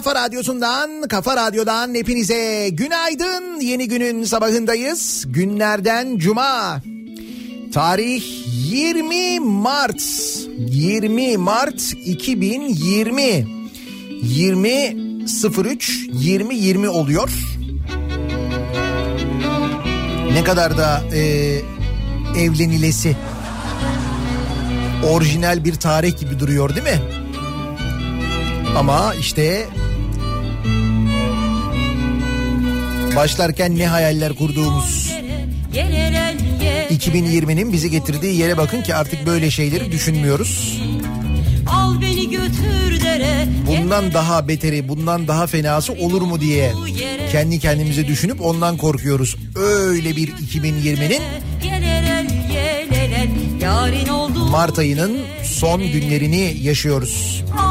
Kafa Radyosu'ndan, Kafa Radyo'dan hepinize günaydın. Yeni günün sabahındayız. Günlerden Cuma. Tarih 20 Mart. 20 Mart 2020. 20 03 20 20 oluyor. Ne kadar da e, evlenilesi orijinal bir tarih gibi duruyor değil mi? Ama işte Başlarken ne hayaller kurduğumuz. 2020'nin bizi getirdiği yere bakın ki artık böyle şeyleri düşünmüyoruz. Al beni götür dere. Bundan daha beteri, bundan daha fenası olur mu diye kendi kendimize düşünüp ondan korkuyoruz. Öyle bir 2020'nin Mart ayının son günlerini yaşıyoruz. Al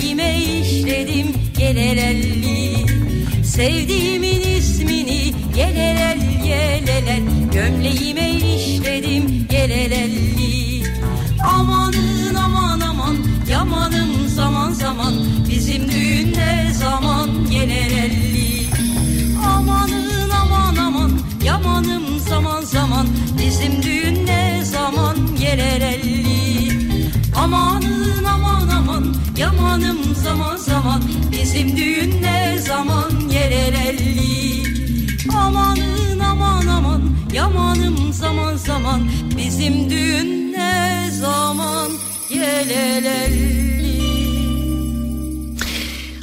Gömleğime işledim yelelelli Sevdiğimin ismini yelelel yelelel Gömleğime işledim yelelelli Amanın aman aman yamanım zaman zaman. Bizim düğün ne zaman yelelelli Amanın aman aman yamanım zaman zaman. Bizim düğün ne zaman yelelelli Amanın aman yamanım zaman zaman Bizim düğün ne zaman yelelelli Amanın aman aman yamanım zaman zaman Bizim düğün ne zaman yelelelli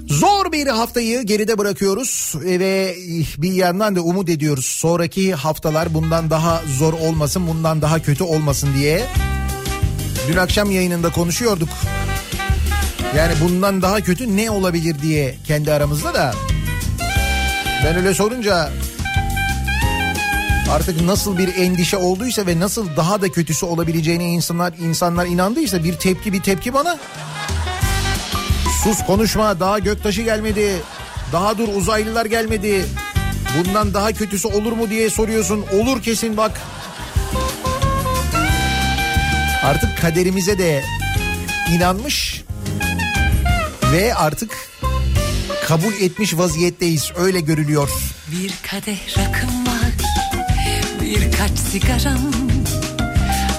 Zor bir haftayı geride bırakıyoruz ve bir yandan da umut ediyoruz. Sonraki haftalar bundan daha zor olmasın, bundan daha kötü olmasın diye. Dün akşam yayınında konuşuyorduk. Yani bundan daha kötü ne olabilir diye kendi aramızda da. Ben öyle sorunca artık nasıl bir endişe olduysa ve nasıl daha da kötüsü olabileceğine insanlar insanlar inandıysa bir tepki bir tepki bana. Sus konuşma daha göktaşı gelmedi. Daha dur uzaylılar gelmedi. Bundan daha kötüsü olur mu diye soruyorsun. Olur kesin bak. Artık kaderimize de inanmış ve artık kabul etmiş vaziyetteyiz. Öyle görülüyor. Bir kadeh rakım var Birkaç sigaram.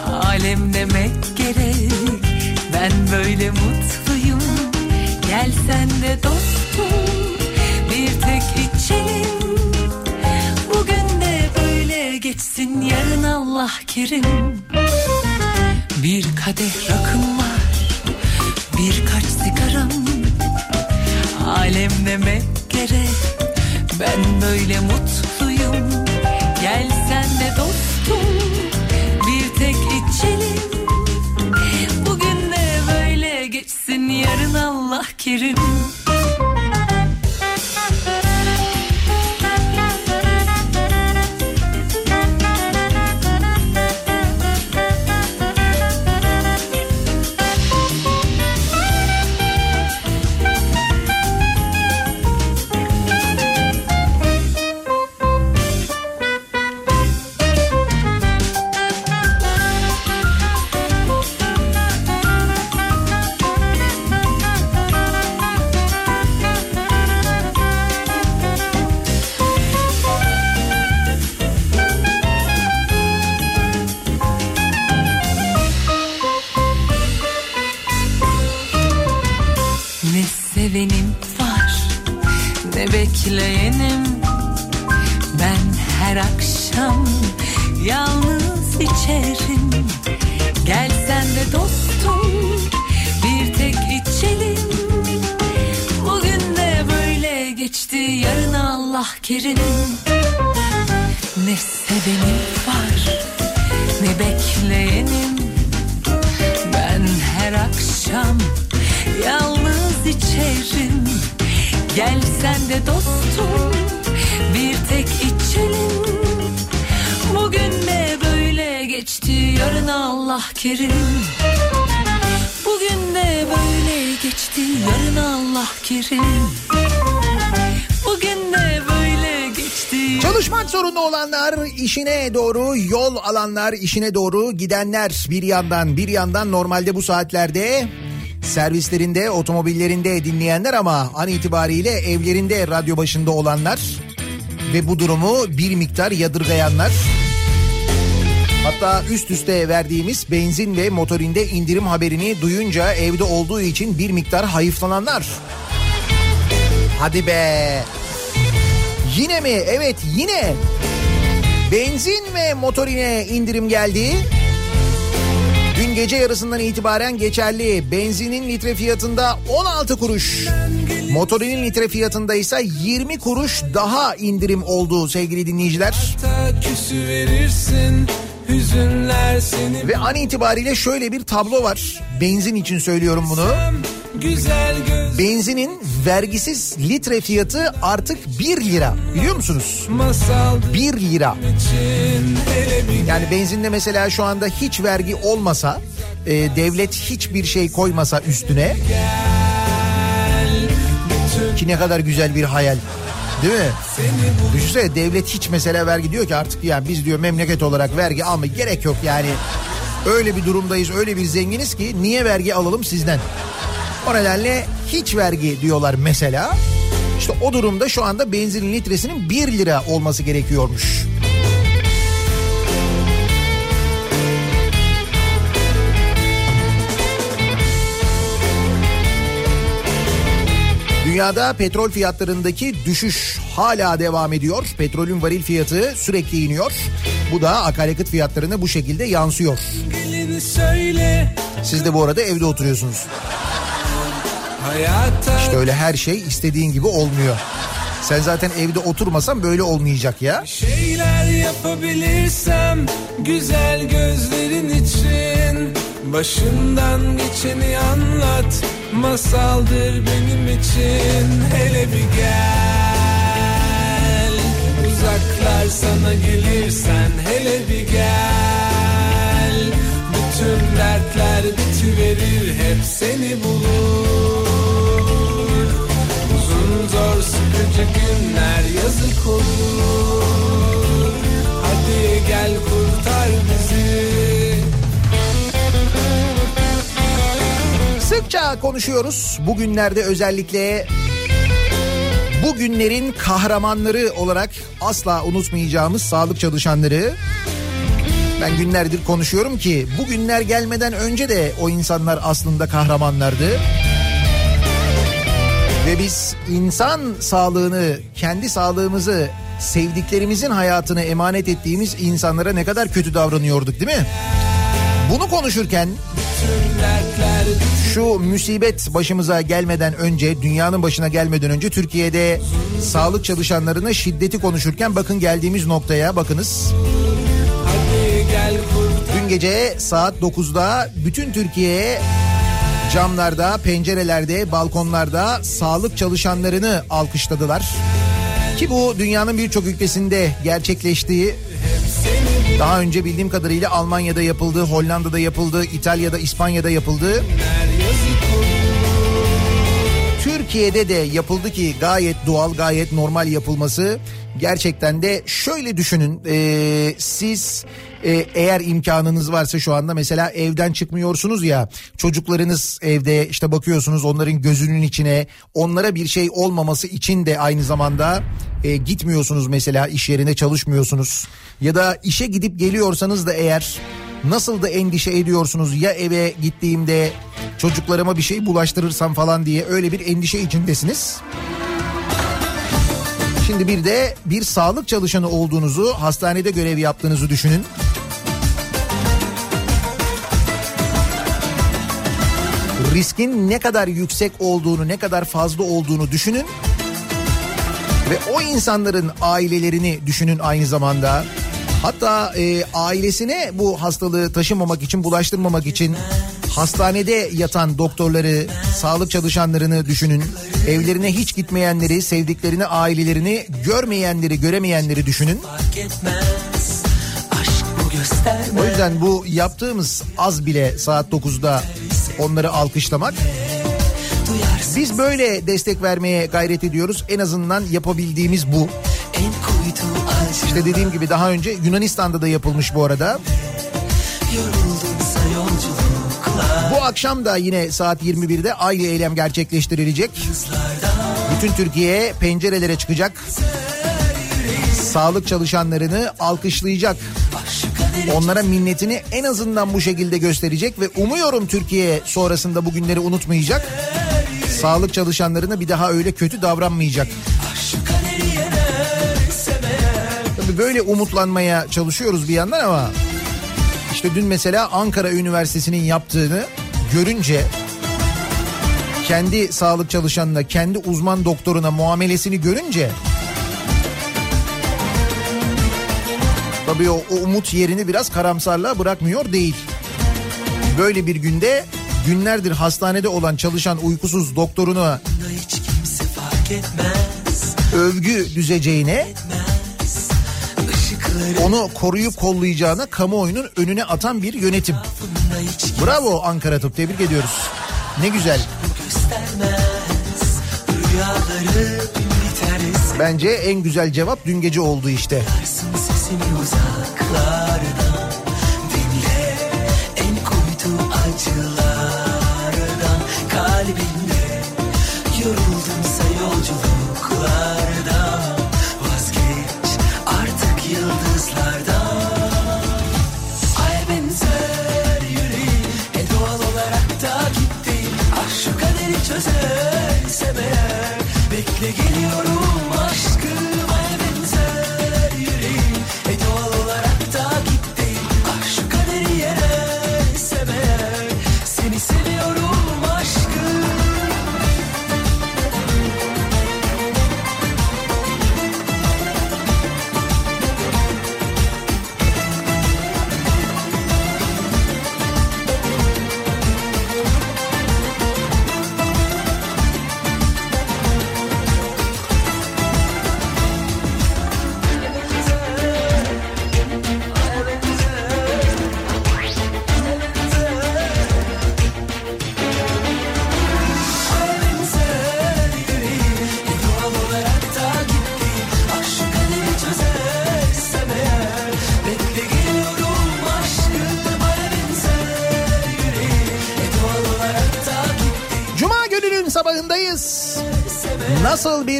Alem demek gerek Ben böyle mutluyum. Gel sen de dostum Bir tek içelim. Bugün de böyle geçsin Yarın Allah kerim. Bir kadeh rakım var Birkaç sigaram Alem demek gerek Ben böyle mutluyum. Gel sen de dostum. Bir tek içelim. Bugün de böyle geçsin Yarın Allah kerim içerim Gel de dostum bir tek içelim. Bugün de böyle geçti yarın Allah kerim. Ne sevenim var ne bekleyenim. Ben her akşam yalnız içerim. Gel sen de dostum Allah kerim Bugün de böyle geçti yarın Allah kerim. Bugün de böyle geçti. Çalışmak zorunda olanlar, işine doğru yol alanlar, işine doğru gidenler bir yandan bir yandan normalde bu saatlerde servislerinde, otomobillerinde dinleyenler ama an itibariyle evlerinde radyo başında olanlar ve bu durumu bir miktar yadırgayanlar. Hatta üst üste verdiğimiz benzin ve motorinde indirim haberini duyunca evde olduğu için bir miktar hayıflananlar. Hadi be. Yine mi? Evet yine. Benzin ve motorine indirim geldi. Dün gece yarısından itibaren geçerli. Benzinin litre fiyatında 16 kuruş. Motorinin litre fiyatında ise 20 kuruş daha indirim oldu sevgili dinleyiciler. küsü verirsin hüzünler seni Ve an itibariyle şöyle bir tablo var. Benzin için söylüyorum bunu. Benzinin vergisiz litre fiyatı artık 1 lira. Biliyor musunuz? masal 1 lira. Yani benzinde mesela şu anda hiç vergi olmasa, e, devlet hiçbir şey koymasa üstüne ki ne kadar güzel bir hayal. Değil mi? Düşünsene devlet hiç mesela vergi diyor ki artık yani biz diyor memleket olarak vergi alma gerek yok yani. Öyle bir durumdayız öyle bir zenginiz ki niye vergi alalım sizden? O nedenle hiç vergi diyorlar mesela. İşte o durumda şu anda benzinin litresinin 1 lira olması gerekiyormuş. Dünyada petrol fiyatlarındaki düşüş hala devam ediyor. Petrolün varil fiyatı sürekli iniyor. Bu da akaryakıt fiyatlarına bu şekilde yansıyor. Siz de bu arada evde oturuyorsunuz. İşte öyle her şey istediğin gibi olmuyor. Sen zaten evde oturmasan böyle olmayacak ya. şeyler yapabilirsem güzel gözlerin için başından geçeni anlat masaldır benim için hele bir gel. Uzaklar sana gelirsen hele bir gel. Bütün dertler bitiverir hep seni bulur. Uzun zor sıkıcı günler yazık olur Konuşuyoruz. Bugünlerde özellikle bu günlerin kahramanları olarak asla unutmayacağımız sağlık çalışanları. Ben günlerdir konuşuyorum ki bu günler gelmeden önce de o insanlar aslında kahramanlardı. Ve biz insan sağlığını, kendi sağlığımızı, sevdiklerimizin hayatını emanet ettiğimiz insanlara ne kadar kötü davranıyorduk değil mi? Bunu konuşurken şu musibet başımıza gelmeden önce, dünyanın başına gelmeden önce Türkiye'de sağlık çalışanlarına şiddeti konuşurken bakın geldiğimiz noktaya bakınız. Dün gece saat 9'da bütün Türkiye camlarda, pencerelerde, balkonlarda sağlık çalışanlarını alkışladılar. Ki bu dünyanın birçok ülkesinde gerçekleştiği daha önce bildiğim kadarıyla Almanya'da yapıldı, Hollanda'da yapıldı, İtalya'da, İspanya'da yapıldı. Türkiye'de de yapıldı ki gayet doğal, gayet normal yapılması. Gerçekten de şöyle düşünün, e, siz e, eğer imkanınız varsa şu anda mesela evden çıkmıyorsunuz ya, çocuklarınız evde işte bakıyorsunuz onların gözünün içine, onlara bir şey olmaması için de aynı zamanda e, gitmiyorsunuz mesela iş yerine çalışmıyorsunuz. Ya da işe gidip geliyorsanız da eğer Nasıl da endişe ediyorsunuz ya eve gittiğimde çocuklarıma bir şey bulaştırırsam falan diye öyle bir endişe içindesiniz. Şimdi bir de bir sağlık çalışanı olduğunuzu, hastanede görev yaptığınızı düşünün. Riskin ne kadar yüksek olduğunu, ne kadar fazla olduğunu düşünün. Ve o insanların ailelerini düşünün aynı zamanda. Hatta e, ailesine bu hastalığı taşımamak için, bulaştırmamak için hastanede yatan doktorları, sağlık çalışanlarını düşünün. Evlerine hiç gitmeyenleri, sevdiklerini, ailelerini, görmeyenleri, göremeyenleri düşünün. O yüzden bu yaptığımız az bile saat 9'da onları alkışlamak. Biz böyle destek vermeye gayret ediyoruz. En azından yapabildiğimiz bu. en kuytu İşte dediğim gibi daha önce Yunanistan'da da yapılmış bu arada. Bu akşam da yine saat 21'de aynı eylem gerçekleştirilecek. Bütün Türkiye pencerelere çıkacak. Sağlık çalışanlarını alkışlayacak. Onlara minnetini en azından bu şekilde gösterecek ve umuyorum Türkiye sonrasında bu günleri unutmayacak. Sağlık çalışanlarına bir daha öyle kötü davranmayacak. Böyle umutlanmaya çalışıyoruz bir yandan ama işte dün mesela Ankara Üniversitesi'nin yaptığını görünce kendi sağlık çalışanına, kendi uzman doktoruna muamelesini görünce tabii o, o umut yerini biraz karamsarlığa bırakmıyor değil. Böyle bir günde günlerdir hastanede olan çalışan uykusuz doktoruna Hiç kimse fark etmez övgü düzeceğine etmez onu koruyup kollayacağına kamuoyunun önüne atan bir yönetim. Bravo Ankara Tıp tebrik ediyoruz. Ne güzel. Bence en güzel cevap dün gece oldu işte. Duyarsın sesini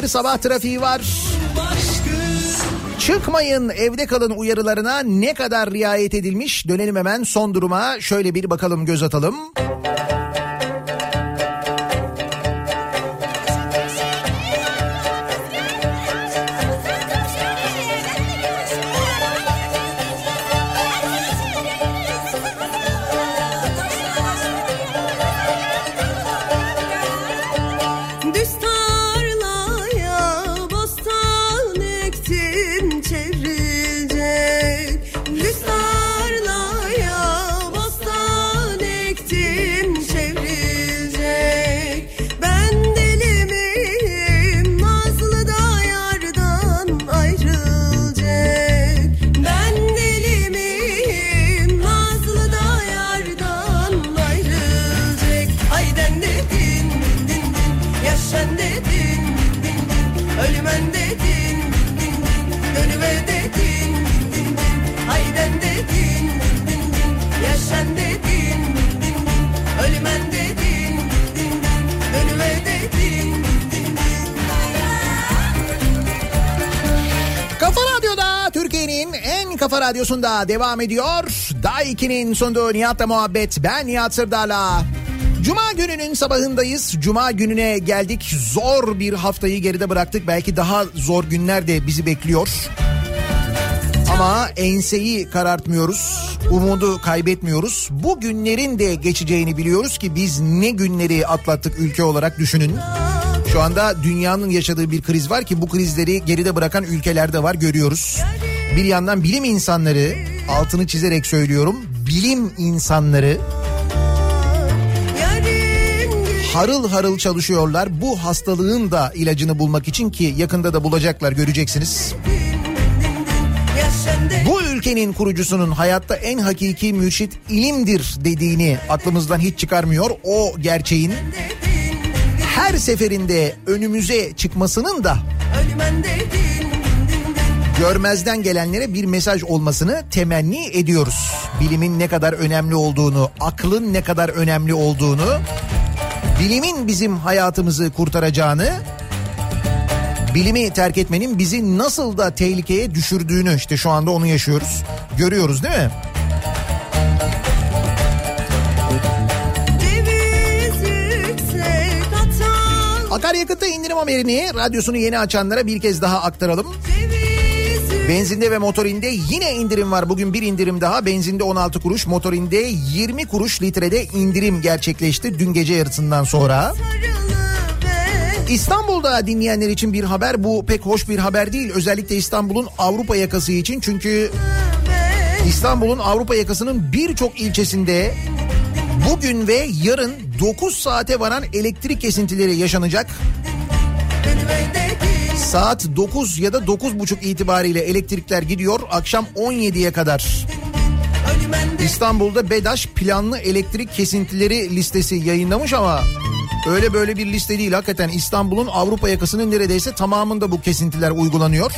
sabah trafiği var? Çıkmayın evde kalın uyarılarına ne kadar riayet edilmiş? Dönelim hemen son duruma şöyle bir bakalım göz atalım. Yaşan dedin din din ölümen dedin din din dönüve dedin din din hayden dedin din din yaşan dedin din din ölümen dedin din din dönüve dedin din din Kafa Radyo'da Türkiye'nin en kafa radyosunda devam ediyor. 2'nin sonunda Nihat'la muhabbet. Ben Nihat Sırdar'la. Cuma gününün sabahındayız. Cuma gününe geldik. Zor bir haftayı geride bıraktık. Belki daha zor günler de bizi bekliyor. Ama enseyi karartmıyoruz. Umudu kaybetmiyoruz. Bu günlerin de geçeceğini biliyoruz ki biz ne günleri atlattık ülke olarak düşünün. Şu anda dünyanın yaşadığı bir kriz var ki bu krizleri geride bırakan ülkeler de var görüyoruz. Bir yandan bilim insanları altını çizerek söylüyorum bilim insanları harıl harıl çalışıyorlar. Bu hastalığın da ilacını bulmak için ki yakında da bulacaklar göreceksiniz. Bu ülkenin kurucusunun hayatta en hakiki mürşit ilimdir dediğini aklımızdan hiç çıkarmıyor. O gerçeğin her seferinde önümüze çıkmasının da görmezden gelenlere bir mesaj olmasını temenni ediyoruz. Bilimin ne kadar önemli olduğunu, aklın ne kadar önemli olduğunu, bilimin bizim hayatımızı kurtaracağını, bilimi terk etmenin bizi nasıl da tehlikeye düşürdüğünü işte şu anda onu yaşıyoruz. Görüyoruz değil mi? Akaryakıtta indirim haberini radyosunu yeni açanlara bir kez daha aktaralım. Ceviz Benzinde ve motorinde yine indirim var. Bugün bir indirim daha. Benzinde 16 kuruş, motorinde 20 kuruş litrede indirim gerçekleşti dün gece yarısından sonra. İstanbul'da dinleyenler için bir haber. Bu pek hoş bir haber değil. Özellikle İstanbul'un Avrupa yakası için. Çünkü İstanbul'un Avrupa yakasının birçok ilçesinde Bugün ve yarın 9 saate varan elektrik kesintileri yaşanacak. Dedin Saat 9 ya da 9.30 itibariyle elektrikler gidiyor. Akşam 17'ye kadar. İstanbul'da BEDAŞ planlı elektrik kesintileri listesi yayınlamış ama öyle böyle bir liste değil. Hakikaten İstanbul'un Avrupa yakasının neredeyse tamamında bu kesintiler uygulanıyor.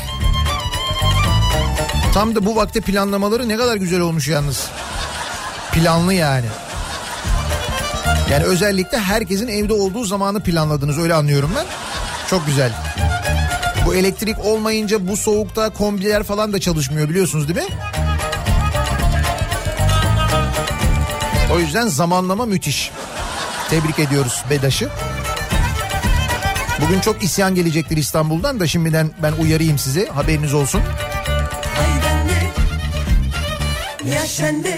Tam da bu vakte planlamaları ne kadar güzel olmuş yalnız. Planlı yani. Yani özellikle herkesin evde olduğu zamanı planladınız öyle anlıyorum ben. Çok güzel. Bu elektrik olmayınca bu soğukta kombiler falan da çalışmıyor biliyorsunuz değil mi? O yüzden zamanlama müthiş. Tebrik ediyoruz BEDAŞ'ı. Bugün çok isyan gelecektir İstanbul'dan da şimdiden ben uyarayım sizi haberiniz olsun. Hayden de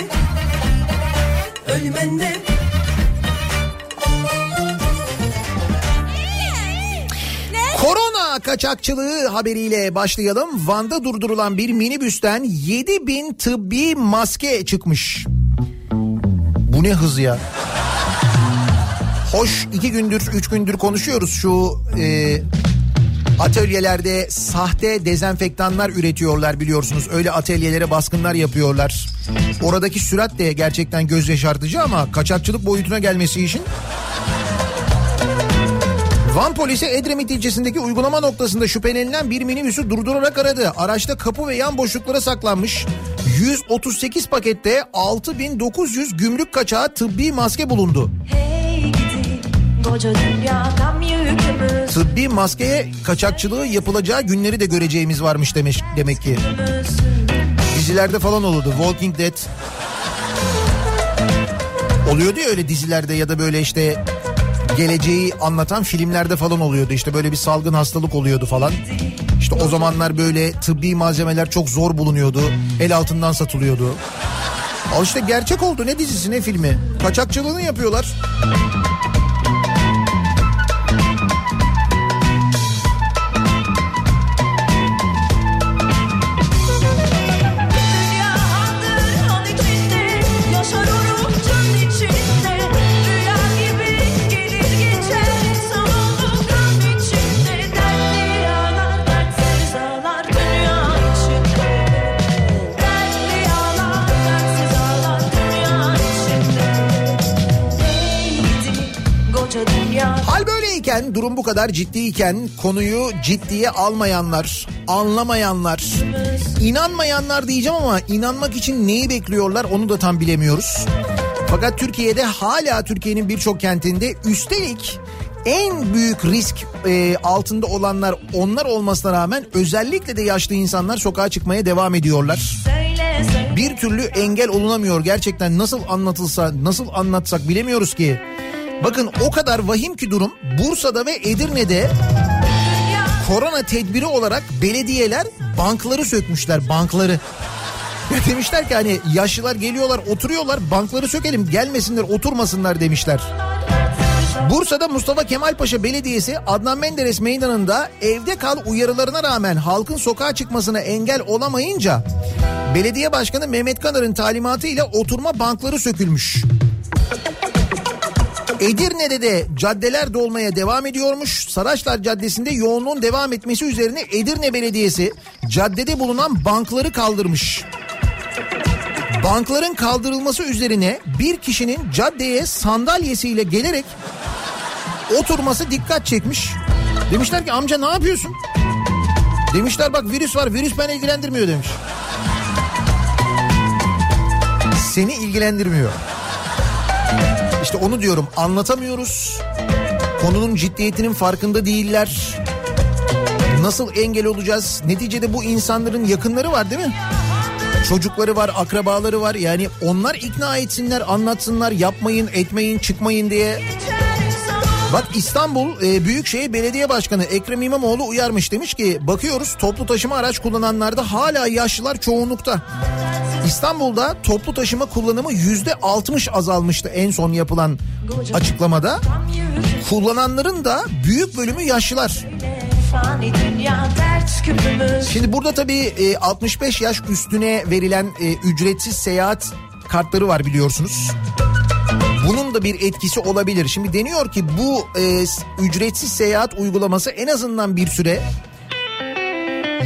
Kaçakçılığı haberiyle başlayalım. Van'da durdurulan bir minibüsten 7000 tıbbi maske çıkmış. Bu ne hız ya? Hoş iki gündür, üç gündür konuşuyoruz şu e, atölyelerde sahte dezenfektanlar üretiyorlar biliyorsunuz. Öyle atölyelere baskınlar yapıyorlar. Oradaki sürat de gerçekten göz yaşartıcı ama kaçakçılık boyutuna gelmesi için Van polisi Edremit ilçesindeki uygulama noktasında şüphelenilen bir minibüsü durdurarak aradı. Araçta kapı ve yan boşluklara saklanmış 138 pakette 6900 gümrük kaçağı tıbbi maske bulundu. Hey gidi Tıbbi maskeye kaçakçılığı yapılacağı günleri de göreceğimiz varmış demiş demek ki. Dizilerde falan olurdu. Walking Dead. Oluyordu ya öyle dizilerde ya da böyle işte geleceği anlatan filmlerde falan oluyordu. İşte böyle bir salgın hastalık oluyordu falan. İşte o zamanlar böyle tıbbi malzemeler çok zor bulunuyordu. El altından satılıyordu. Al işte gerçek oldu ne dizisi ne filmi. Kaçakçılığını yapıyorlar. Böyleyken, durum bu kadar ciddiyken konuyu ciddiye almayanlar, anlamayanlar, inanmayanlar diyeceğim ama inanmak için neyi bekliyorlar onu da tam bilemiyoruz. Fakat Türkiye'de hala Türkiye'nin birçok kentinde üstelik en büyük risk e, altında olanlar onlar olmasına rağmen özellikle de yaşlı insanlar sokağa çıkmaya devam ediyorlar. Bir türlü engel olunamıyor gerçekten nasıl anlatılsa nasıl anlatsak bilemiyoruz ki. Bakın o kadar vahim ki durum Bursa'da ve Edirne'de korona tedbiri olarak belediyeler bankları sökmüşler bankları. Demişler ki hani yaşlılar geliyorlar oturuyorlar bankları sökelim gelmesinler oturmasınlar demişler. Bursa'da Mustafa Kemal Paşa Belediyesi Adnan Menderes Meydanı'nda evde kal uyarılarına rağmen halkın sokağa çıkmasına engel olamayınca belediye başkanı Mehmet Kanar'ın talimatı ile oturma bankları sökülmüş. Edirne'de de caddeler dolmaya devam ediyormuş. Saraçlar Caddesi'nde yoğunluğun devam etmesi üzerine Edirne Belediyesi caddede bulunan bankları kaldırmış. Bankların kaldırılması üzerine bir kişinin caddeye sandalyesiyle gelerek oturması dikkat çekmiş. Demişler ki amca ne yapıyorsun? Demişler bak virüs var virüs beni ilgilendirmiyor demiş. Seni ilgilendirmiyor. İşte onu diyorum anlatamıyoruz. Konunun ciddiyetinin farkında değiller. Nasıl engel olacağız? Neticede bu insanların yakınları var değil mi? Çocukları var, akrabaları var. Yani onlar ikna etsinler, anlatsınlar, yapmayın, etmeyin, çıkmayın diye. Bak İstanbul e, Büyükşehir Belediye Başkanı Ekrem İmamoğlu uyarmış demiş ki bakıyoruz toplu taşıma araç kullananlarda hala yaşlılar çoğunlukta. İstanbul'da toplu taşıma kullanımı yüzde 60 azalmıştı en son yapılan açıklamada. Kullananların da büyük bölümü yaşlılar. Şimdi burada tabii e, 65 yaş üstüne verilen e, ücretsiz seyahat kartları var biliyorsunuz. Bunun Bunun da bir etkisi olabilir. Şimdi deniyor ki bu e, ücretsiz seyahat uygulaması en azından bir süre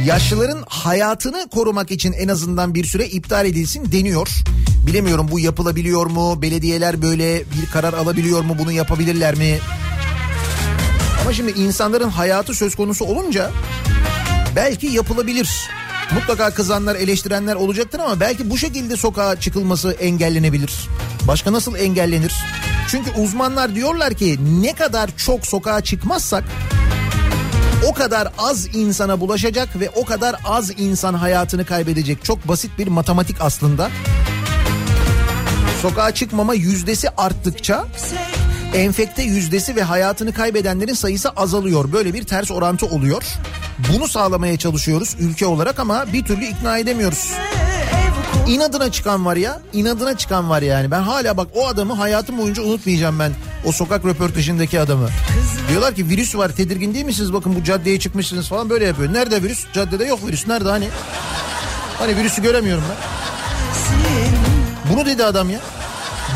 yaşlıların hayatını korumak için en azından bir süre iptal edilsin deniyor. Bilemiyorum bu yapılabiliyor mu? Belediyeler böyle bir karar alabiliyor mu? Bunu yapabilirler mi? Ama şimdi insanların hayatı söz konusu olunca belki yapılabilir. Mutlaka kızanlar, eleştirenler olacaktır ama belki bu şekilde sokağa çıkılması engellenebilir. Başka nasıl engellenir? Çünkü uzmanlar diyorlar ki ne kadar çok sokağa çıkmazsak o kadar az insana bulaşacak ve o kadar az insan hayatını kaybedecek. Çok basit bir matematik aslında. Sokağa çıkmama yüzdesi arttıkça enfekte yüzdesi ve hayatını kaybedenlerin sayısı azalıyor. Böyle bir ters orantı oluyor. Bunu sağlamaya çalışıyoruz ülke olarak ama bir türlü ikna edemiyoruz. İnadına çıkan var ya, inadına çıkan var yani. Ben hala bak o adamı hayatım boyunca unutmayacağım ben. O sokak röportajındaki adamı. Diyorlar ki virüs var tedirgin değil misiniz? Bakın bu caddeye çıkmışsınız falan böyle yapıyor. Nerede virüs? Caddede yok virüs. Nerede hani? Hani virüsü göremiyorum ben. Bunu dedi adam ya.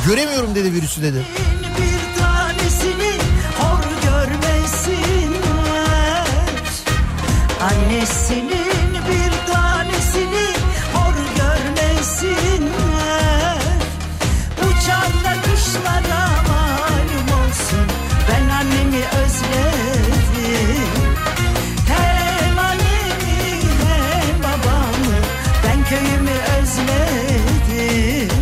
Göremiyorum dedi virüsü dedi. bir annemi özledim Hem annemi hem babamı Ben köyümü özledim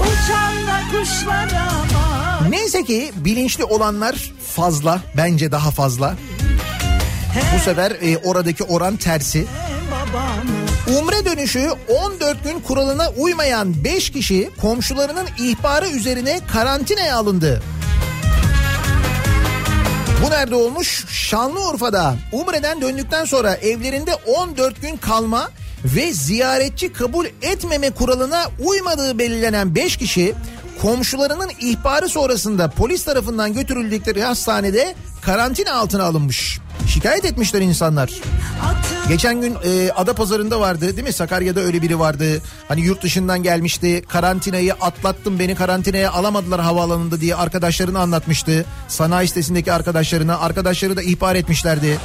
Uçan da kuşlara malum Neyse ki bilinçli olanlar fazla. Bence daha fazla. Bu sefer e, oradaki oran tersi. Umre dönüşü 14 gün kuralına uymayan 5 kişi komşularının ihbarı üzerine karantinaya alındı. Nerede olmuş? Şanlıurfa'da. Umre'den döndükten sonra evlerinde 14 gün kalma ve ziyaretçi kabul etmeme kuralına uymadığı belirlenen 5 kişi komşularının ihbarı sonrasında polis tarafından götürüldükleri hastanede karantina altına alınmış. Şikayet etmişler insanlar. Geçen gün e, Ada Pazarı'nda vardı değil mi? Sakarya'da öyle biri vardı. Hani yurt dışından gelmişti. Karantinayı atlattım beni karantinaya alamadılar havaalanında diye arkadaşlarını anlatmıştı. Sanayi sitesindeki arkadaşlarına. Arkadaşları da ihbar etmişlerdi.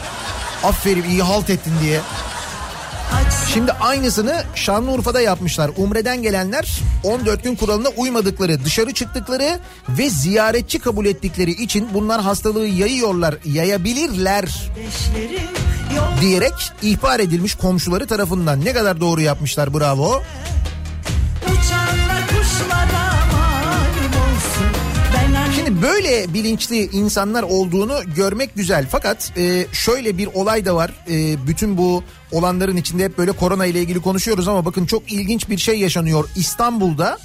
Aferin iyi halt ettin diye. Şimdi aynısını Şanlıurfa'da yapmışlar. Umre'den gelenler 14 gün kuralına uymadıkları, dışarı çıktıkları ve ziyaretçi kabul ettikleri için bunlar hastalığı yayıyorlar, yayabilirler diyerek ihbar edilmiş komşuları tarafından. Ne kadar doğru yapmışlar bravo. uçanlar kuşlara böyle bilinçli insanlar olduğunu görmek güzel. Fakat e, şöyle bir olay da var. E, bütün bu olanların içinde hep böyle korona ile ilgili konuşuyoruz ama bakın çok ilginç bir şey yaşanıyor İstanbul'da.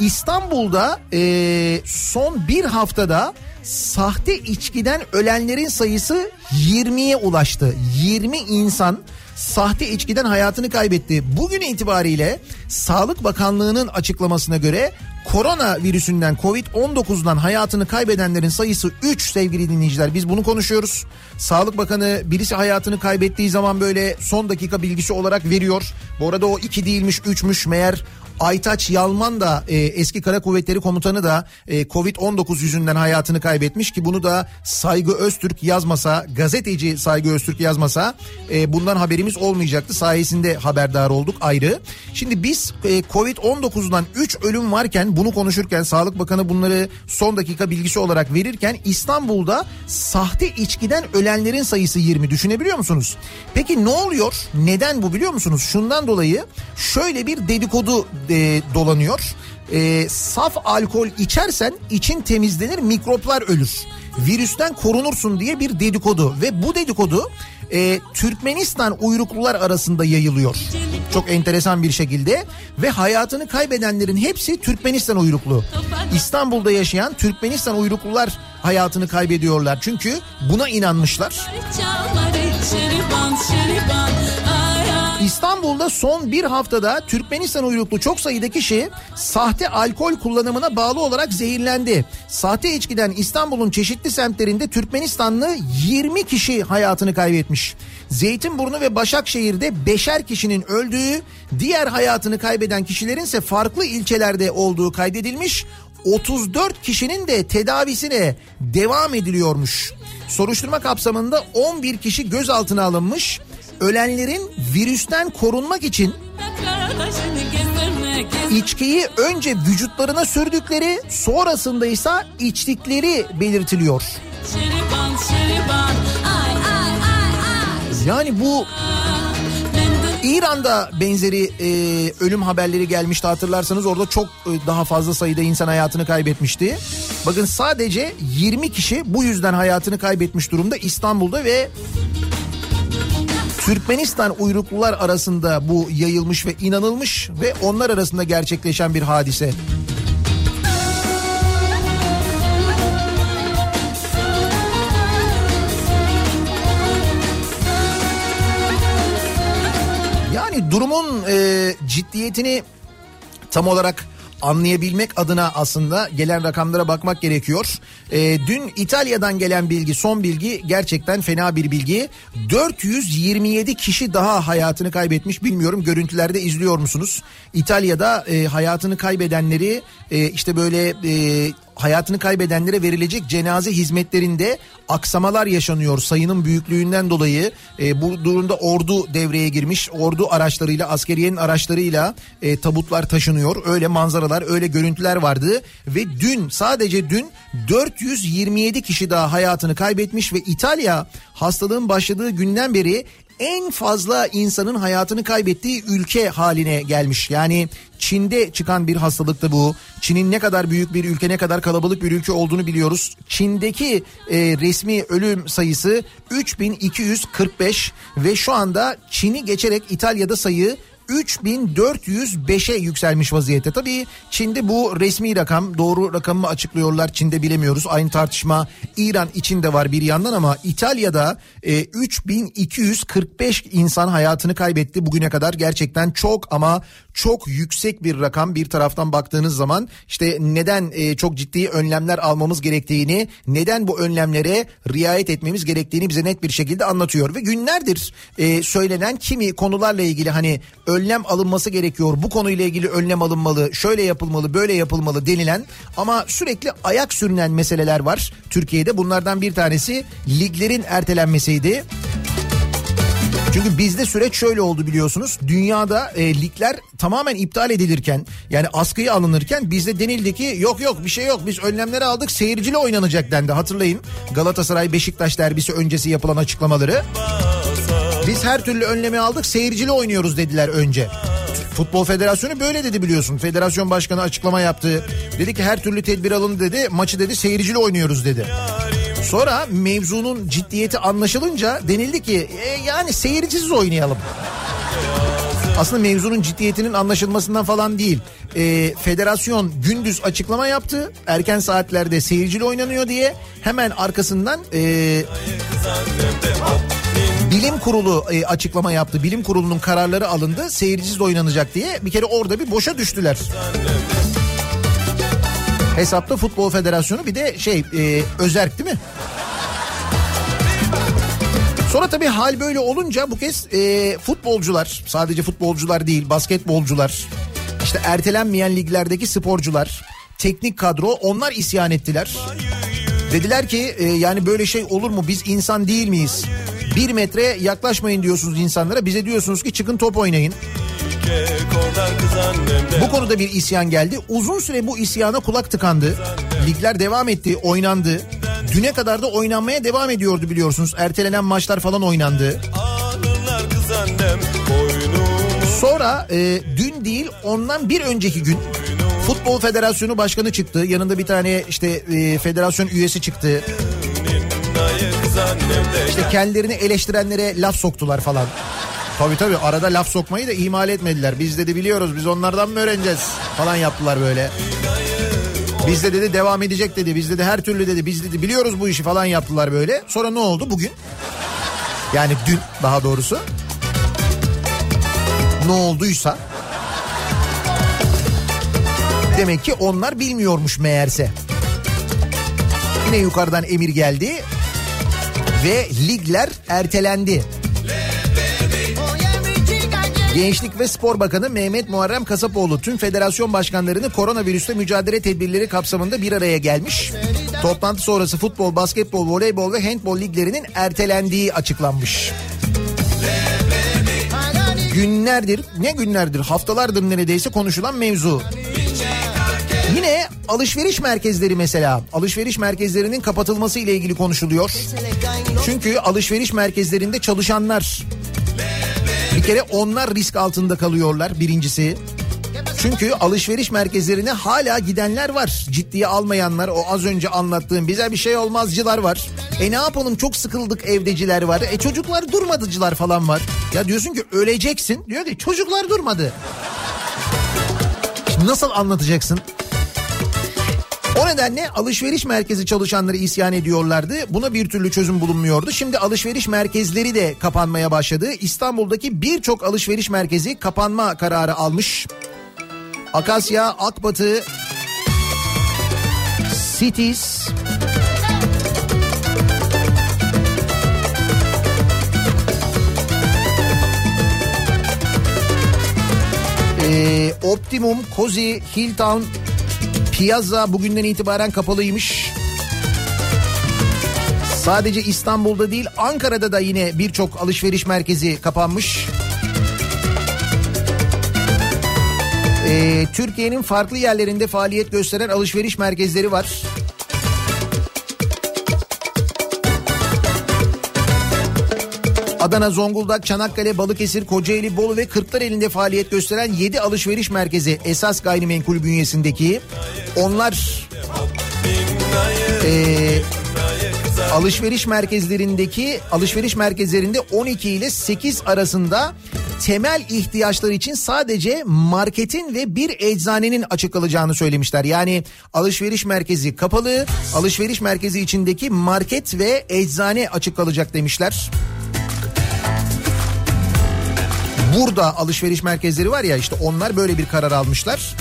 İstanbul'da e, son bir haftada sahte içkiden ölenlerin sayısı 20'ye ulaştı. 20 insan sahte içkiden hayatını kaybetti. Bugün itibariyle Sağlık Bakanlığı'nın açıklamasına göre korona virüsünden Covid-19'dan hayatını kaybedenlerin sayısı 3 sevgili dinleyiciler. Biz bunu konuşuyoruz. Sağlık Bakanı birisi hayatını kaybettiği zaman böyle son dakika bilgisi olarak veriyor. Bu arada o 2 değilmiş 3'müş meğer Aytaç Yalman da e, eski Kara Kuvvetleri Komutanı da e, Covid-19 yüzünden hayatını kaybetmiş ki bunu da Saygı Öztürk yazmasa gazeteci Saygı Öztürk yazmasa e, bundan haberimiz olmayacaktı. Sayesinde haberdar olduk ayrı. Şimdi biz e, Covid-19'dan 3 ölüm varken bunu konuşurken Sağlık Bakanı bunları son dakika bilgisi olarak verirken İstanbul'da sahte içkiden ölenlerin sayısı 20 düşünebiliyor musunuz? Peki ne oluyor? Neden bu biliyor musunuz? Şundan dolayı şöyle bir dedikodu e, dolanıyor. E, saf alkol içersen için temizlenir mikroplar ölür. Virüsten korunursun diye bir dedikodu ve bu dedikodu e, Türkmenistan uyruklular arasında yayılıyor. Çok enteresan bir şekilde ve hayatını kaybedenlerin hepsi Türkmenistan uyruklu. İstanbul'da yaşayan Türkmenistan uyruklular hayatını kaybediyorlar. Çünkü buna inanmışlar. Çalları şeriban şeriban ay ay İstanbul'da son bir haftada Türkmenistan uyruklu çok sayıda kişi sahte alkol kullanımına bağlı olarak zehirlendi. Sahte içkiden İstanbul'un çeşitli semtlerinde Türkmenistanlı 20 kişi hayatını kaybetmiş. Zeytinburnu ve Başakşehir'de beşer kişinin öldüğü, diğer hayatını kaybeden kişilerin ise farklı ilçelerde olduğu kaydedilmiş. 34 kişinin de tedavisine devam ediliyormuş. Soruşturma kapsamında 11 kişi gözaltına alınmış. Ölenlerin virüsten korunmak için içkiyi önce vücutlarına sürdükleri sonrasında ise içtikleri belirtiliyor. Yani bu İran'da benzeri e, ölüm haberleri gelmişti hatırlarsanız orada çok e, daha fazla sayıda insan hayatını kaybetmişti. Bakın sadece 20 kişi bu yüzden hayatını kaybetmiş durumda İstanbul'da ve Türkmenistan uyruklular arasında bu yayılmış ve inanılmış ve onlar arasında gerçekleşen bir hadise. Yani durumun e, ciddiyetini tam olarak anlayabilmek adına aslında gelen rakamlara bakmak gerekiyor. E, dün İtalya'dan gelen bilgi son bilgi gerçekten fena bir bilgi. 427 kişi daha hayatını kaybetmiş bilmiyorum görüntülerde izliyor musunuz? İtalya'da e, hayatını kaybedenleri e, işte böyle e, hayatını kaybedenlere verilecek cenaze hizmetlerinde aksamalar yaşanıyor sayının büyüklüğünden dolayı. E, bu durumda ordu devreye girmiş. Ordu araçlarıyla askeriyenin araçlarıyla e, tabutlar taşınıyor. Öyle manzaralar öyle görüntüler vardı ve dün sadece dün 427 kişi daha hayatını kaybetmiş ve İtalya hastalığın başladığı günden beri en fazla insanın hayatını kaybettiği ülke haline gelmiş. Yani Çin'de çıkan bir hastalıktı bu. Çin'in ne kadar büyük bir ülke ne kadar kalabalık bir ülke olduğunu biliyoruz. Çin'deki e, resmi ölüm sayısı 3245 ve şu anda Çin'i geçerek İtalya'da sayı 3405'e yükselmiş vaziyette. Tabii Çin'de bu resmi rakam doğru rakamı açıklıyorlar Çin'de bilemiyoruz. Aynı tartışma İran için de var bir yandan ama İtalya'da e, 3245 insan hayatını kaybetti bugüne kadar. Gerçekten çok ama çok yüksek bir rakam bir taraftan baktığınız zaman işte neden e, çok ciddi önlemler almamız gerektiğini, neden bu önlemlere riayet etmemiz gerektiğini bize net bir şekilde anlatıyor ve günlerdir e, söylenen kimi konularla ilgili hani önlem alınması gerekiyor. Bu konuyla ilgili önlem alınmalı, şöyle yapılmalı, böyle yapılmalı denilen ama sürekli ayak sürünen meseleler var Türkiye'de. Bunlardan bir tanesi liglerin ertelenmesiydi. Çünkü bizde süreç şöyle oldu biliyorsunuz. Dünyada e, ligler tamamen iptal edilirken yani askıya alınırken bizde denildi ki yok yok bir şey yok biz önlemleri aldık seyircili oynanacak dendi. Hatırlayın Galatasaray Beşiktaş derbisi öncesi yapılan açıklamaları. Biz her türlü önlemi aldık seyircili oynuyoruz dediler önce. Futbol Federasyonu böyle dedi biliyorsun. Federasyon başkanı açıklama yaptı. Dedi ki her türlü tedbir alındı dedi. Maçı dedi seyircili oynuyoruz dedi. Sonra mevzunun ciddiyeti anlaşılınca denildi ki "E, yani seyircisiz oynayalım. Aslında mevzunun ciddiyetinin anlaşılmasından falan değil. E, federasyon gündüz açıklama yaptı. Erken saatlerde seyircili oynanıyor diye. Hemen arkasından e, bilim kurulu e, açıklama yaptı. Bilim kurulunun kararları alındı. Seyircisiz oynanacak diye. Bir kere orada bir boşa düştüler. Hesapta Futbol Federasyonu bir de şey e, özerk değil mi? Sonra tabii hal böyle olunca bu kez e, futbolcular sadece futbolcular değil basketbolcular işte ertelenmeyen liglerdeki sporcular teknik kadro onlar isyan ettiler. Dediler ki e, yani böyle şey olur mu biz insan değil miyiz? Bir metre yaklaşmayın diyorsunuz insanlara bize diyorsunuz ki çıkın top oynayın. Bu konuda bir isyan geldi. Uzun süre bu isyana kulak tıkandı. Ligler devam etti, oynandı. Düne kadar da oynanmaya devam ediyordu biliyorsunuz. Ertelenen maçlar falan oynandı. Sonra e, dün değil ondan bir önceki gün Futbol Federasyonu Başkanı çıktı. Yanında bir tane işte e, federasyon üyesi çıktı. İşte kendilerini eleştirenlere laf soktular falan. Tabii tabii arada laf sokmayı da ihmal etmediler. Biz dedi biliyoruz biz onlardan mı öğreneceğiz falan yaptılar böyle. Biz de dedi devam edecek dedi. Biz dedi her türlü dedi. Biz dedi biliyoruz bu işi falan yaptılar böyle. Sonra ne oldu bugün? Yani dün daha doğrusu. Ne olduysa. Demek ki onlar bilmiyormuş meğerse. Yine yukarıdan emir geldi. Ve ligler ertelendi. Gençlik ve Spor Bakanı Mehmet Muharrem Kasapoğlu tüm federasyon başkanlarını koronavirüsle mücadele tedbirleri kapsamında bir araya gelmiş. Toplantı sonrası futbol, basketbol, voleybol ve handbol liglerinin ertelendiği açıklanmış. Günlerdir, ne günlerdir, haftalardır neredeyse konuşulan mevzu. Alışveriş merkezleri mesela. Alışveriş merkezlerinin kapatılması ile ilgili konuşuluyor. Çünkü alışveriş merkezlerinde çalışanlar bir kere onlar risk altında kalıyorlar birincisi. Çünkü alışveriş merkezlerine hala gidenler var. Ciddiye almayanlar o az önce anlattığım bize bir şey olmazcılar var. E ne yapalım çok sıkıldık evdeciler var. E çocuklar durmadıcılar falan var. Ya diyorsun ki öleceksin. Diyor ki çocuklar durmadı. Nasıl anlatacaksın? O nedenle alışveriş merkezi çalışanları isyan ediyorlardı. Buna bir türlü çözüm bulunmuyordu. Şimdi alışveriş merkezleri de kapanmaya başladı. İstanbul'daki birçok alışveriş merkezi kapanma kararı almış. Akasya, Akbatı, Cities, Ee, Optimum, Kozi, Hilltown, Piazza bugünden itibaren kapalıymış. Sadece İstanbul'da değil Ankara'da da yine birçok alışveriş merkezi kapanmış. Ee, Türkiye'nin farklı yerlerinde faaliyet gösteren alışveriş merkezleri var. Adana, Zonguldak, Çanakkale, Balıkesir, Kocaeli, Bolu ve Kırklareli'nde faaliyet gösteren 7 alışveriş merkezi esas gayrimenkul bünyesindeki. Onlar eee, alışveriş merkezlerindeki alışveriş merkezlerinde 12 ile 8 arasında temel ihtiyaçlar için sadece marketin ve bir eczanenin açık kalacağını söylemişler. Yani alışveriş merkezi kapalı, alışveriş merkezi içindeki market ve eczane açık kalacak demişler. Burada alışveriş merkezleri var ya işte onlar böyle bir karar almışlar.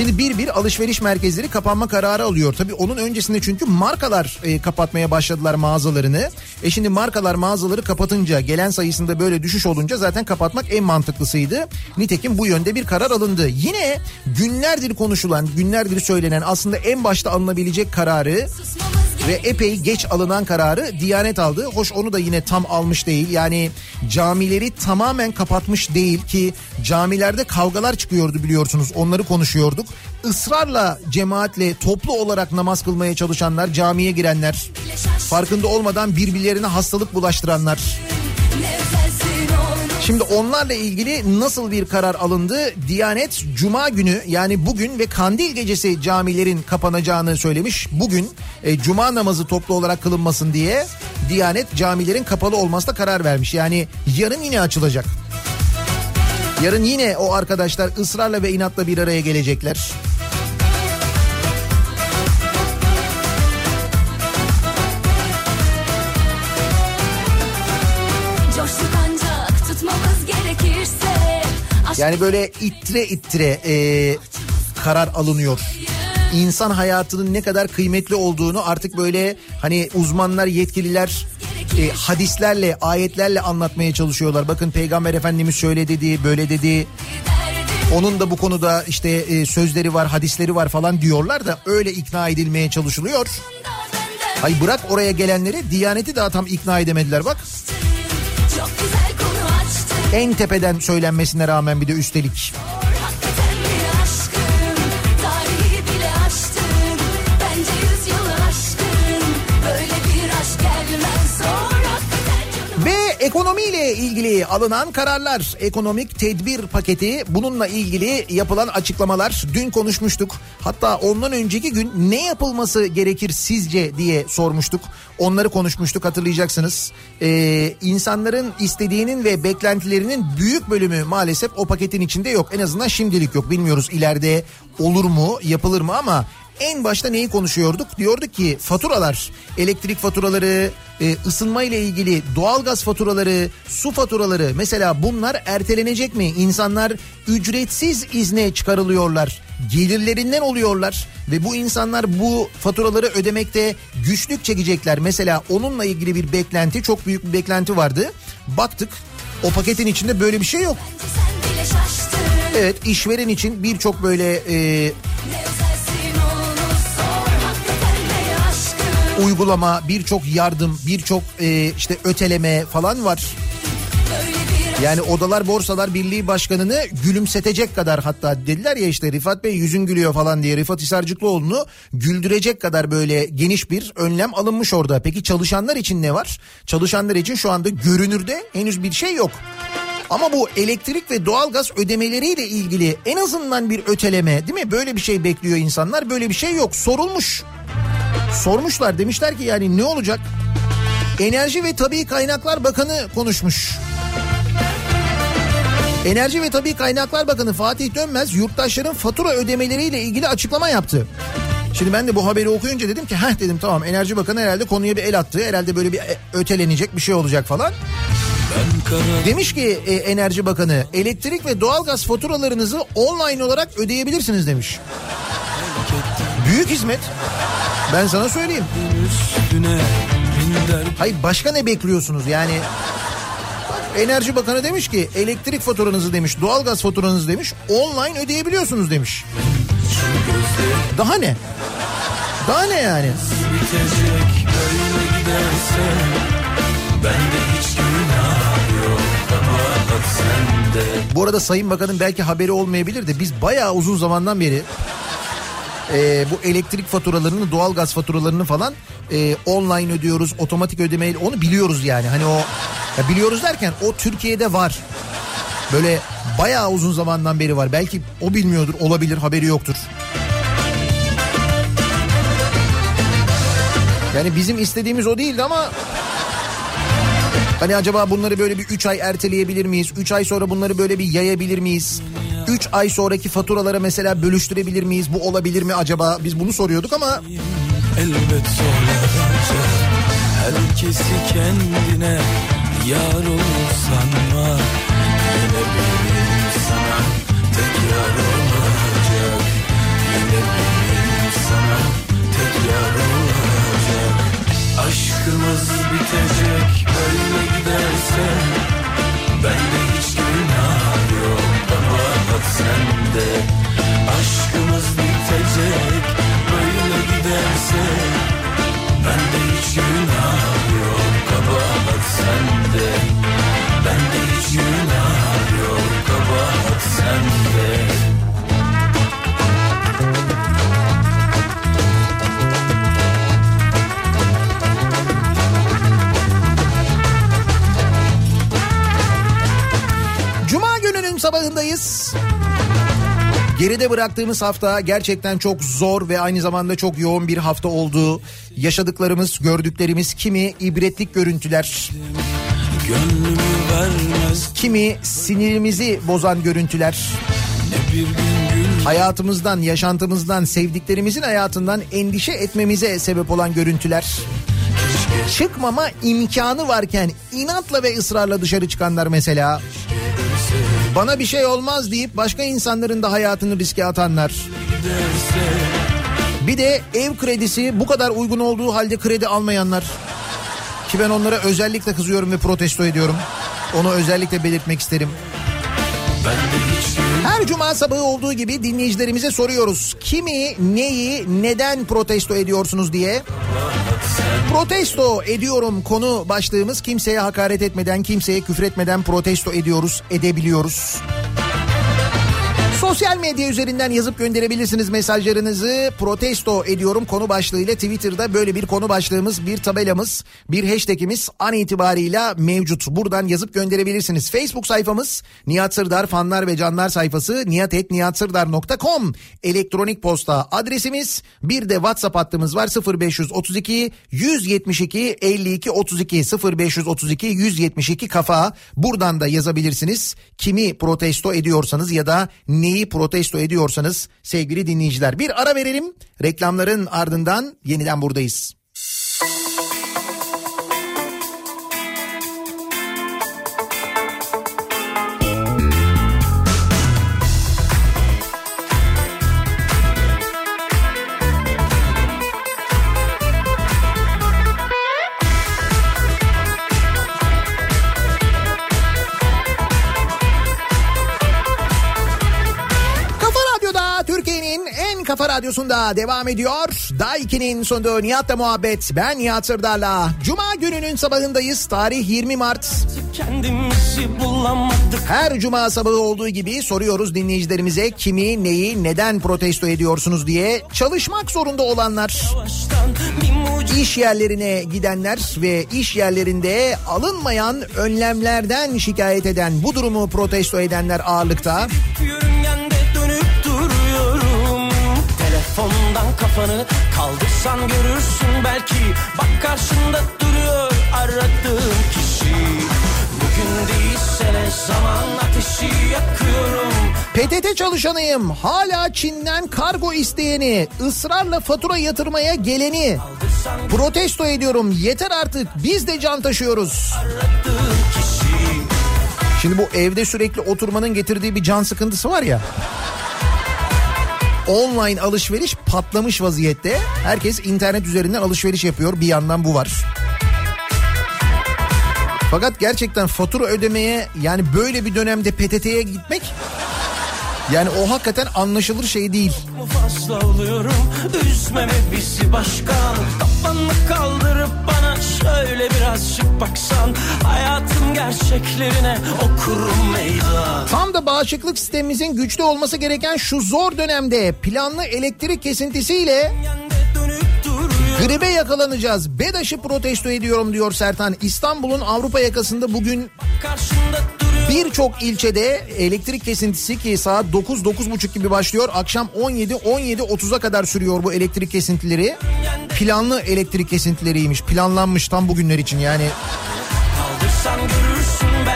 Şimdi bir bir alışveriş merkezleri kapanma kararı alıyor. Tabii onun öncesinde çünkü markalar e, kapatmaya başladılar mağazalarını. E şimdi markalar mağazaları kapatınca gelen sayısında böyle düşüş olunca zaten kapatmak en mantıklısıydı. Nitekim bu yönde bir karar alındı. Yine günlerdir konuşulan, günlerdir söylenen aslında en başta alınabilecek kararı ve epey geç alınan kararı Diyanet aldı. Hoş onu da yine tam almış değil. Yani camileri tamamen kapatmış değil ki camilerde kavgalar çıkıyordu biliyorsunuz. Onları konuşuyorduk. Israrla cemaatle toplu olarak namaz kılmaya çalışanlar, camiye girenler, farkında olmadan birbirlerine hastalık bulaştıranlar. Şimdi onlarla ilgili nasıl bir karar alındı? Diyanet Cuma günü yani bugün ve Kandil gecesi camilerin kapanacağını söylemiş. Bugün e, Cuma namazı toplu olarak kılınmasın diye Diyanet camilerin kapalı olmasına karar vermiş. Yani yarın yine açılacak. Yarın yine o arkadaşlar ısrarla ve inatla bir araya gelecekler. Yani böyle ittire ittire e, karar alınıyor. İnsan hayatının ne kadar kıymetli olduğunu artık böyle hani uzmanlar, yetkililer e, hadislerle, ayetlerle anlatmaya çalışıyorlar. Bakın Peygamber Efendimiz şöyle dedi, böyle dedi. Onun da bu konuda işte e, sözleri var, hadisleri var falan diyorlar da öyle ikna edilmeye çalışılıyor. Hay bırak oraya gelenleri, Diyaneti daha tam ikna edemediler bak. çok En tepeden söylenmesine rağmen bir de üstelik. Hakikaten ekonomiyle ilgili alınan kararlar, ekonomik tedbir paketi bununla ilgili yapılan açıklamalar dün konuşmuştuk. Hatta ondan önceki gün ne yapılması gerekir sizce diye sormuştuk. Onları konuşmuştuk hatırlayacaksınız. Ee, insanların istediğinin ve beklentilerinin büyük bölümü maalesef o paketin içinde yok. En azından şimdilik yok. Bilmiyoruz ileride olur mu, yapılır mı ama en başta neyi konuşuyorduk? Diyorduk ki faturalar, elektrik faturaları, e, ısınma ile ilgili doğalgaz faturaları, su faturaları mesela bunlar ertelenecek mi? İnsanlar ücretsiz izne çıkarılıyorlar. Gelirlerinden oluyorlar ve bu insanlar bu faturaları ödemekte güçlük çekecekler. Mesela onunla ilgili bir beklenti, çok büyük bir beklenti vardı. Baktık o paketin içinde böyle bir şey yok. Evet işveren için birçok böyle e, uygulama, birçok yardım, birçok e, işte öteleme falan var. Yani Odalar Borsalar Birliği Başkanı'nı gülümsetecek kadar hatta dediler ya işte Rifat Bey yüzün gülüyor falan diye Rifat Hisarcıklıoğlu'nu güldürecek kadar böyle geniş bir önlem alınmış orada. Peki çalışanlar için ne var? Çalışanlar için şu anda görünürde henüz bir şey yok. Ama bu elektrik ve doğalgaz ödemeleriyle ilgili en azından bir öteleme değil mi? Böyle bir şey bekliyor insanlar. Böyle bir şey yok. Sorulmuş. Sormuşlar demişler ki yani ne olacak? Enerji ve Tabii Kaynaklar Bakanı konuşmuş. Enerji ve Tabii Kaynaklar Bakanı Fatih Dönmez yurttaşların fatura ödemeleriyle ilgili açıklama yaptı. Şimdi ben de bu haberi okuyunca dedim ki heh dedim tamam Enerji Bakanı herhalde konuya bir el attı. Herhalde böyle bir e- ötelenecek bir şey olacak falan. Demiş ki e, Enerji Bakanı elektrik ve doğalgaz faturalarınızı online olarak ödeyebilirsiniz demiş. Büyük hizmet. Ben sana söyleyeyim. Hayır başka ne bekliyorsunuz yani? Enerji Bakanı demiş ki elektrik faturanızı demiş, doğalgaz faturanızı demiş, online ödeyebiliyorsunuz demiş. Daha ne? Daha ne yani? bitecek böyle giderse Bende hiç günah yok kabahat sende Bu arada Sayın Bakan'ın belki haberi olmayabilir de biz bayağı uzun zamandan beri e, bu elektrik faturalarını, doğalgaz faturalarını falan e, online ödüyoruz, otomatik ödemeyle onu biliyoruz yani. Hani o ya biliyoruz derken o Türkiye'de var. Böyle bayağı uzun zamandan beri var. Belki o bilmiyordur, olabilir, haberi yoktur. Yani bizim istediğimiz o değildi ama Hani acaba bunları böyle bir 3 ay erteleyebilir miyiz? 3 ay sonra bunları böyle bir yayabilir miyiz? 3 ay sonraki faturalara mesela bölüştürebilir miyiz? Bu olabilir mi acaba? Biz bunu soruyorduk ama Elbet zorlanacak Herkesi kendine yar olur sanma Yine benim sana tek yar olacak Yine benim sana tek yar olacak Aşkımız bitecek böyle giderse günah yok kabahat sende. Aşkımız bitecek böyle giderse Geride bıraktığımız hafta gerçekten çok zor ve aynı zamanda çok yoğun bir hafta oldu. Yaşadıklarımız, gördüklerimiz kimi ibretlik görüntüler, kimi sinirimizi bozan görüntüler. hayatımızdan, yaşantımızdan, sevdiklerimizin hayatından endişe etmemize sebep olan görüntüler. Çıkmama imkanı varken inatla ve ısrarla dışarı çıkanlar mesela. Bana bir şey olmaz deyip başka insanların da hayatını riske atanlar. Bir de ev kredisi bu kadar uygun olduğu halde kredi almayanlar. Ki ben onlara özellikle kızıyorum ve protesto ediyorum. Onu özellikle belirtmek isterim. Her cuma sabahı olduğu gibi dinleyicilerimize soruyoruz. Kimi, neyi, neden protesto ediyorsunuz diye. Protesto ediyorum konu başlığımız kimseye hakaret etmeden, kimseye küfür etmeden protesto ediyoruz, edebiliyoruz. Sosyal medya üzerinden yazıp gönderebilirsiniz mesajlarınızı. Protesto ediyorum konu başlığıyla Twitter'da böyle bir konu başlığımız, bir tabelamız, bir hashtagimiz an itibarıyla mevcut. Buradan yazıp gönderebilirsiniz. Facebook sayfamız Nihat Sırdar fanlar ve canlar sayfası niyatetniyatsırdar.com elektronik posta adresimiz. Bir de WhatsApp hattımız var 0532 172 52 32 0532 172 kafa. Buradan da yazabilirsiniz. Kimi protesto ediyorsanız ya da neyi protesto ediyorsanız sevgili dinleyiciler. Bir ara verelim. Reklamların ardından yeniden buradayız. Kafa Radyosu'nda devam ediyor. Daiki'nin sunduğu Nihat'la muhabbet. Ben Nihat Sırdar'la. Cuma gününün sabahındayız. Tarih 20 Mart. Her cuma sabahı olduğu gibi soruyoruz dinleyicilerimize kimi, neyi, neden protesto ediyorsunuz diye. Çalışmak zorunda olanlar, iş yerlerine gidenler ve iş yerlerinde alınmayan önlemlerden şikayet eden, bu durumu protesto edenler ağırlıkta. duruyorum Telefondan kafanı kaldırsan görürsün belki Bak karşında duruyor aradığın kişi Bugün değilse ne zaman ateşi yakıyorum PTT çalışanıyım. Hala Çin'den kargo isteyeni, ısrarla fatura yatırmaya geleni protesto ediyorum. Yeter artık biz de can taşıyoruz. Şimdi bu evde sürekli oturmanın getirdiği bir can sıkıntısı var ya. Online alışveriş patlamış vaziyette. Herkes internet üzerinden alışveriş yapıyor. Bir yandan bu var. Fakat gerçekten fatura ödemeye yani böyle bir dönemde PTT'ye gitmek yani o hakikaten anlaşılır şey değil. fazla oluyorum Üzmeme bizi başkan Kafanı kaldırıp şöyle birazcık baksan Hayatın gerçeklerine okurum meydan Tam da bağışıklık sistemimizin güçlü olması gereken şu zor dönemde planlı elektrik kesintisiyle gribe yakalanacağız. BEDAŞ'ı protesto ediyorum diyor Sertan. İstanbul'un Avrupa yakasında bugün birçok ilçede elektrik kesintisi ki saat 9-9.30 gibi başlıyor. Akşam 17-17.30'a kadar sürüyor bu elektrik kesintileri. Planlı elektrik kesintileriymiş. Planlanmış tam bugünler için yani.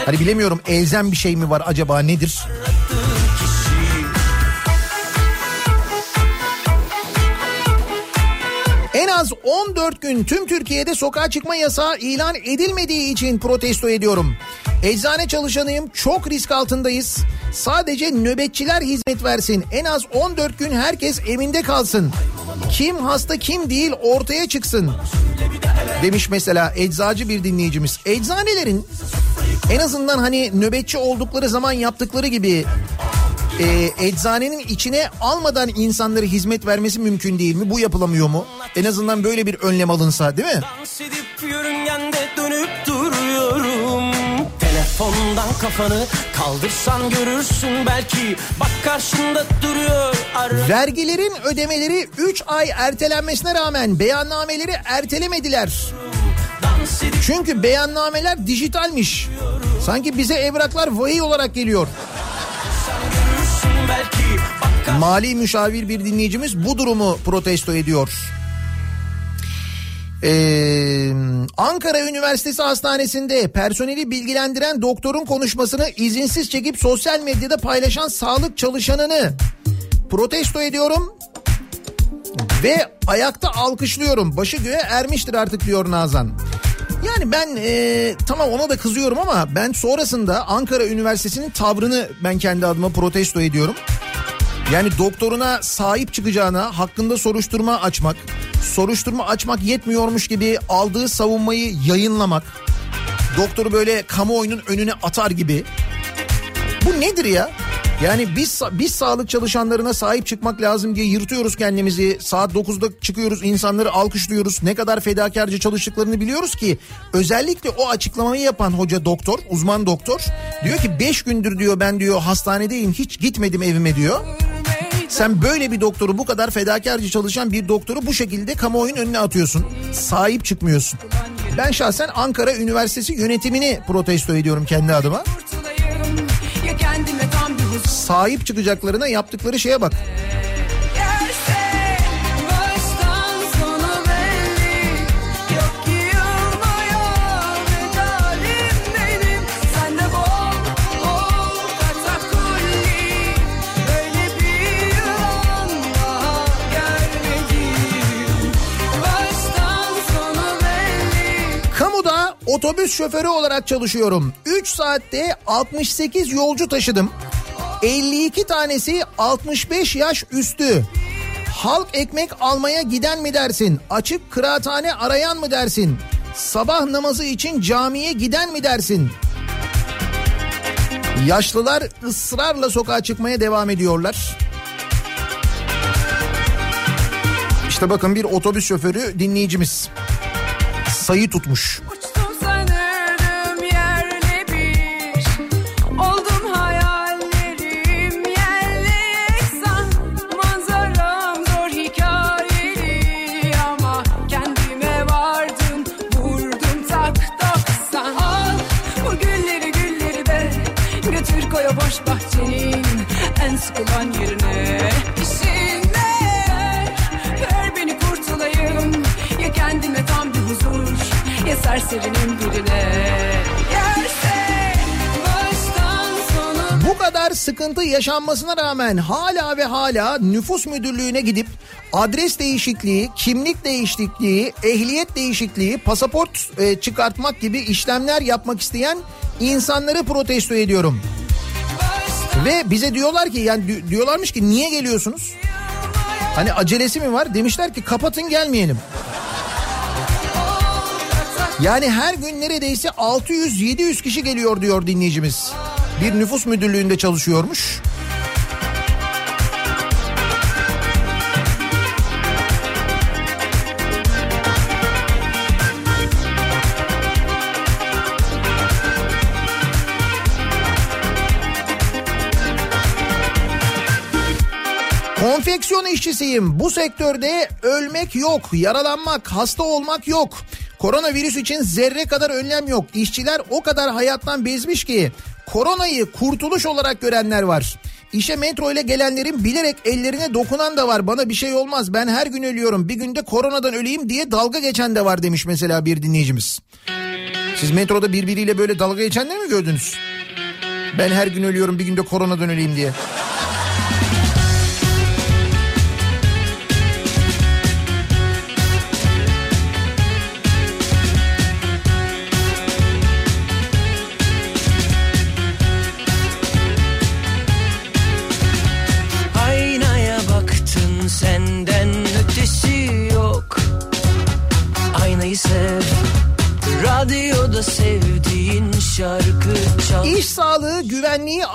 Hani bilemiyorum elzem bir şey mi var acaba nedir? Az 14 gün tüm Türkiye'de sokağa çıkma yasağı ilan edilmediği için protesto ediyorum. Eczane çalışanıyım çok risk altındayız. Sadece nöbetçiler hizmet versin. En az 14 gün herkes evinde kalsın. Kim hasta kim değil ortaya çıksın. Demiş mesela eczacı bir dinleyicimiz. Eczanelerin en azından hani nöbetçi oldukları zaman yaptıkları gibi e, eczanenin içine almadan insanlara hizmet vermesi mümkün değil mi? Bu yapılamıyor mu? En azından böyle bir önlem alınsa değil mi? Dans edip yörüngende dönüp duruyorum Telefondan kafanı kaldırsan görürsün belki Bak karşında duruyor ara Vergilerin ödemeleri 3 ay ertelenmesine rağmen beyannameleri ertelemediler. Çünkü beyannameler dijitalmiş. Sanki bize evraklar vahiy olarak geliyor. Mali müşavir bir dinleyicimiz bu durumu protesto ediyor. Ee, Ankara Üniversitesi Hastanesi'nde personeli bilgilendiren doktorun konuşmasını izinsiz çekip sosyal medyada paylaşan sağlık çalışanını protesto ediyorum ve ayakta alkışlıyorum. Başı göğe ermiştir artık diyor Nazan. Yani ben e, tamam ona da kızıyorum ama ben sonrasında Ankara Üniversitesi'nin tavrını ben kendi adıma protesto ediyorum. Yani doktoruna sahip çıkacağına hakkında soruşturma açmak, soruşturma açmak yetmiyormuş gibi aldığı savunmayı yayınlamak, doktoru böyle kamuoyunun önüne atar gibi. Bu nedir ya? Yani biz biz sağlık çalışanlarına sahip çıkmak lazım diye yırtıyoruz kendimizi. Saat 9'da çıkıyoruz, insanları alkışlıyoruz. Ne kadar fedakarca çalıştıklarını biliyoruz ki özellikle o açıklamayı yapan hoca doktor, uzman doktor diyor ki 5 gündür diyor ben diyor hastanedeyim hiç gitmedim evime diyor. Sen böyle bir doktoru bu kadar fedakarca çalışan bir doktoru bu şekilde kamuoyunun önüne atıyorsun. Sahip çıkmıyorsun. Ben şahsen Ankara Üniversitesi yönetimini protesto ediyorum kendi adıma. Sahip çıkacaklarına yaptıkları şeye bak. Otobüs şoförü olarak çalışıyorum. 3 saatte 68 yolcu taşıdım. 52 tanesi 65 yaş üstü. Halk ekmek almaya giden mi dersin? Açık kıraathane arayan mı dersin? Sabah namazı için camiye giden mi dersin? Yaşlılar ısrarla sokağa çıkmaya devam ediyorlar. İşte bakın bir otobüs şoförü dinleyicimiz sayı tutmuş. En sıkılan yerine. İşine ver beni kurtulayım. Ya kendime tam bir huzur Ya serserinin birine. Yerse Bu kadar sıkıntı yaşanmasına rağmen hala ve hala nüfus müdürlüğüne gidip adres değişikliği, kimlik değişikliği, ehliyet değişikliği, pasaport e, çıkartmak gibi işlemler yapmak isteyen insanları protesto ediyorum. Ve bize diyorlar ki yani di- diyorlarmış ki niye geliyorsunuz? Hani acelesi mi var? Demişler ki kapatın gelmeyelim. Yani her gün neredeyse 600-700 kişi geliyor diyor dinleyicimiz. Bir nüfus müdürlüğünde çalışıyormuş. Konfeksiyon işçisiyim. Bu sektörde ölmek yok, yaralanmak, hasta olmak yok. Koronavirüs için zerre kadar önlem yok. İşçiler o kadar hayattan bezmiş ki koronayı kurtuluş olarak görenler var. İşe metro ile gelenlerin bilerek ellerine dokunan da var. Bana bir şey olmaz. Ben her gün ölüyorum. Bir günde koronadan öleyim diye dalga geçen de var demiş mesela bir dinleyicimiz. Siz metroda birbiriyle böyle dalga geçenler mi gördünüz? Ben her gün ölüyorum bir günde koronadan öleyim diye.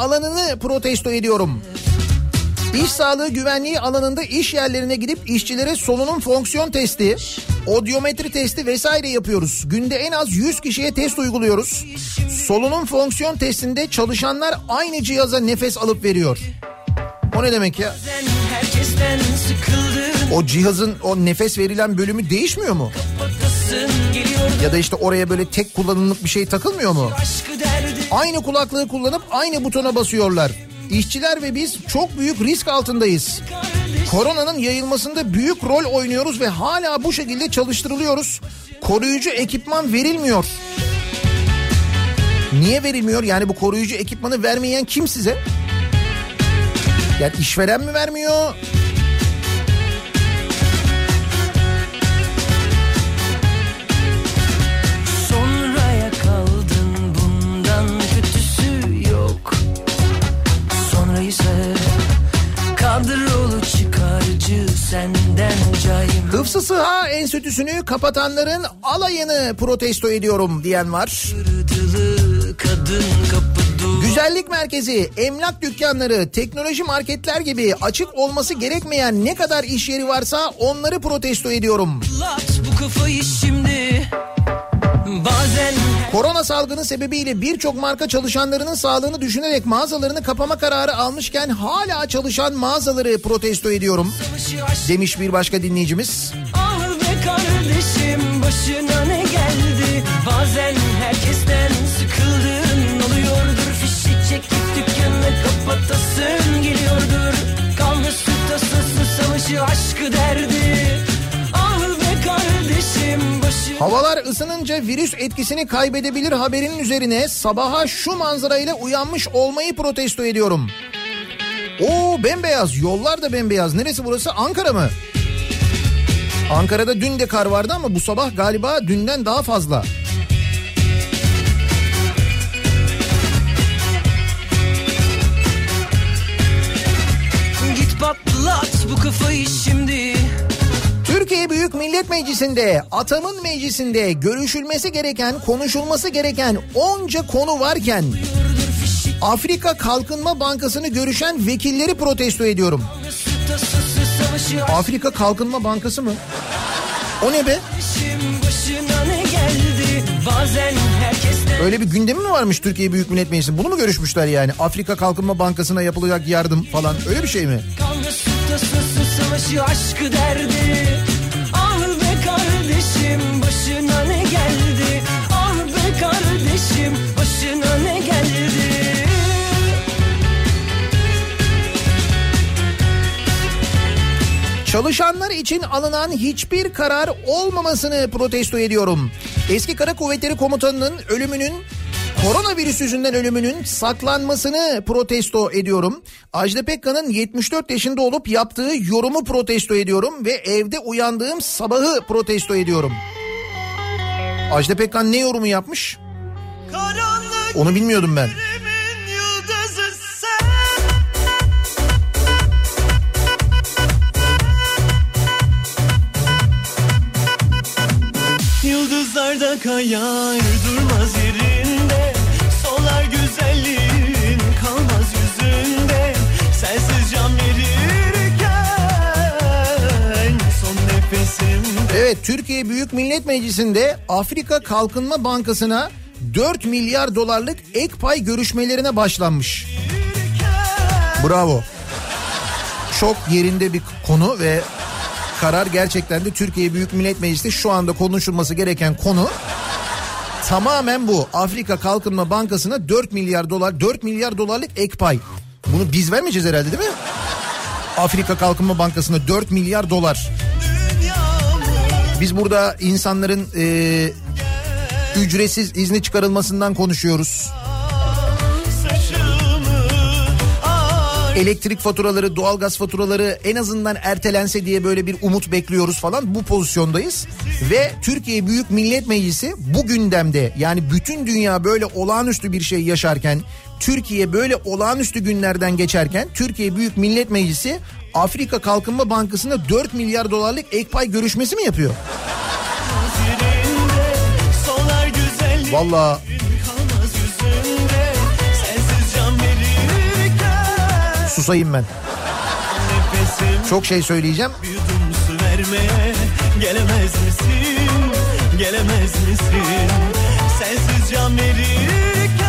Alanını protesto ediyorum. İş sağlığı güvenliği alanında iş yerlerine gidip işçilere solunum fonksiyon testi, odyometri testi vesaire yapıyoruz. Günde en az 100 kişiye test uyguluyoruz. Solunum fonksiyon testinde çalışanlar aynı cihaza nefes alıp veriyor. O ne demek ya? O cihazın o nefes verilen bölümü değişmiyor mu? Ya da işte oraya böyle tek kullanımlık bir şey takılmıyor mu? aşkı Aynı kulaklığı kullanıp aynı butona basıyorlar. İşçiler ve biz çok büyük risk altındayız. Koronanın yayılmasında büyük rol oynuyoruz ve hala bu şekilde çalıştırılıyoruz. Koruyucu ekipman verilmiyor. Niye verilmiyor? Yani bu koruyucu ekipmanı vermeyen kim size? Yani işveren mi vermiyor? Sev Kadrolu çıkarcı senden cayım Hıfzı Sıha Enstitüsü'nü kapatanların alayını protesto ediyorum diyen var. Güzellik merkezi, emlak dükkanları, teknoloji marketler gibi açık olması gerekmeyen ne kadar iş yeri varsa onları protesto ediyorum. Lat bu kafayı şimdi Bazen Korona salgını sebebiyle birçok marka çalışanlarının sağlığını düşünerek mağazalarını kapama kararı almışken hala çalışan mağazaları protesto ediyorum demiş bir başka dinleyicimiz. Ah be kardeşim başına ne geldi? Bazen herkesten sıkıldın oluyordur. Fişi çekip dükkanı kapatasın geliyordur. Kanlı su tasası savaşı aşkı derdi Havalar ısınınca virüs etkisini kaybedebilir haberinin üzerine sabaha şu manzarayla uyanmış olmayı protesto ediyorum. Oo bembeyaz yollar da bembeyaz. Neresi burası Ankara mı? Ankara'da dün de kar vardı ama bu sabah galiba dünden daha fazla. Git patlat bu kafayı şimdi Millet Meclisi'nde, Atamın Meclisi'nde görüşülmesi gereken, konuşulması gereken onca konu varken Afrika Kalkınma Bankası'nı görüşen vekilleri protesto ediyorum. Afrika Kalkınma Bankası mı? O ne be? Öyle bir gündemi mi varmış Türkiye Büyük Millet Meclisi? Bunu mu görüşmüşler yani? Afrika Kalkınma Bankası'na yapılacak yardım falan. Öyle bir şey mi? Kavga savaşı aşkı derdi Çalışanlar için alınan hiçbir karar olmamasını protesto ediyorum. Eski Kara Kuvvetleri Komutanı'nın ölümünün koronavirüs yüzünden ölümünün saklanmasını protesto ediyorum. Ajda Pekkan'ın 74 yaşında olup yaptığı yorumu protesto ediyorum ve evde uyandığım sabahı protesto ediyorum. Ajda Pekkan ne yorumu yapmış? Onu bilmiyordum ben. Yıldızlarda kayar durmaz yerinde Solar güzelliğin kalmaz yüzünde Sensiz can verirken son nefesimde Evet Türkiye Büyük Millet Meclisi'nde Afrika Kalkınma Bankası'na 4 milyar dolarlık ek pay görüşmelerine başlanmış. Bravo. Çok yerinde bir konu ve karar gerçekten de Türkiye Büyük Millet Meclisi şu anda konuşulması gereken konu tamamen bu. Afrika Kalkınma Bankası'na 4 milyar dolar 4 milyar dolarlık ek pay. Bunu biz vermeyeceğiz herhalde değil mi? Afrika Kalkınma Bankası'na 4 milyar dolar. Biz burada insanların e, ücretsiz izni çıkarılmasından konuşuyoruz. Elektrik faturaları, doğalgaz faturaları en azından ertelense diye böyle bir umut bekliyoruz falan. Bu pozisyondayız. Ve Türkiye Büyük Millet Meclisi bu gündemde yani bütün dünya böyle olağanüstü bir şey yaşarken Türkiye böyle olağanüstü günlerden geçerken Türkiye Büyük Millet Meclisi Afrika Kalkınma Bankası'na 4 milyar dolarlık ek pay görüşmesi mi yapıyor? Solar susayım ben. Nefesim Çok şey söyleyeceğim. Gelemez misin, gelemez misin? Sensiz can verirken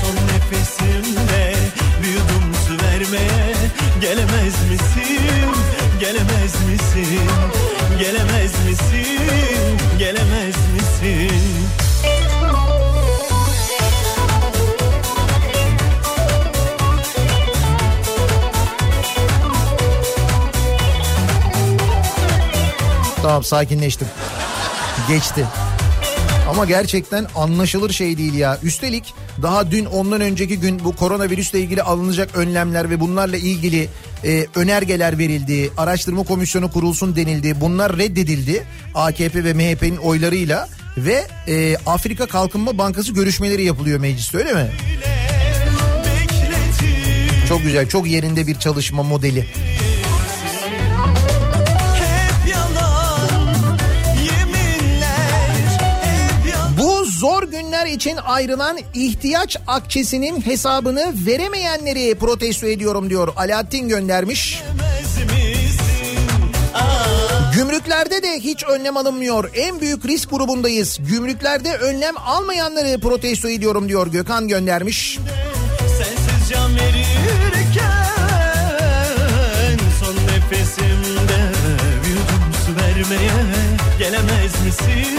Son nefesimde bir su vermeye Gelemez misin, gelemez misin? Gelemez misin, gelemez misin Tamam sakinleştim. Geçti. Ama gerçekten anlaşılır şey değil ya. Üstelik daha dün ondan önceki gün bu koronavirüsle ilgili alınacak önlemler ve bunlarla ilgili e, önergeler verildi. Araştırma komisyonu kurulsun denildi. Bunlar reddedildi. AKP ve MHP'nin oylarıyla ve e, Afrika Kalkınma Bankası görüşmeleri yapılıyor mecliste öyle mi? Çok güzel, çok yerinde bir çalışma modeli. Günler için ayrılan ihtiyaç akçesinin hesabını veremeyenleri protesto ediyorum diyor. Alaaddin göndermiş. Gümrüklerde de hiç önlem alınmıyor. En büyük risk grubundayız. Gümrüklerde önlem almayanları protesto ediyorum diyor. Gökhan göndermiş. Sensiz can verirken Son nefesimde su vermeye Gelemez misin,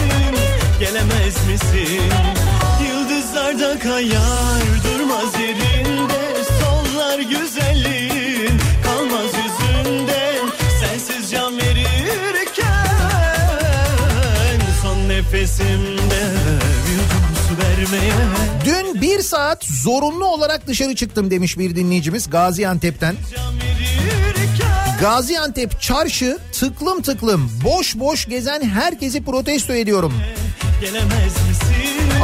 gelemez misin Yıldızlarda kayar durmaz yerinde Sollar güzelliğin kalmaz yüzünde Sensiz can verirken Son nefesimde Dün bir saat zorunlu olarak dışarı çıktım demiş bir dinleyicimiz Gaziantep'ten. Gaziantep çarşı tıklım tıklım boş boş gezen herkesi protesto ediyorum.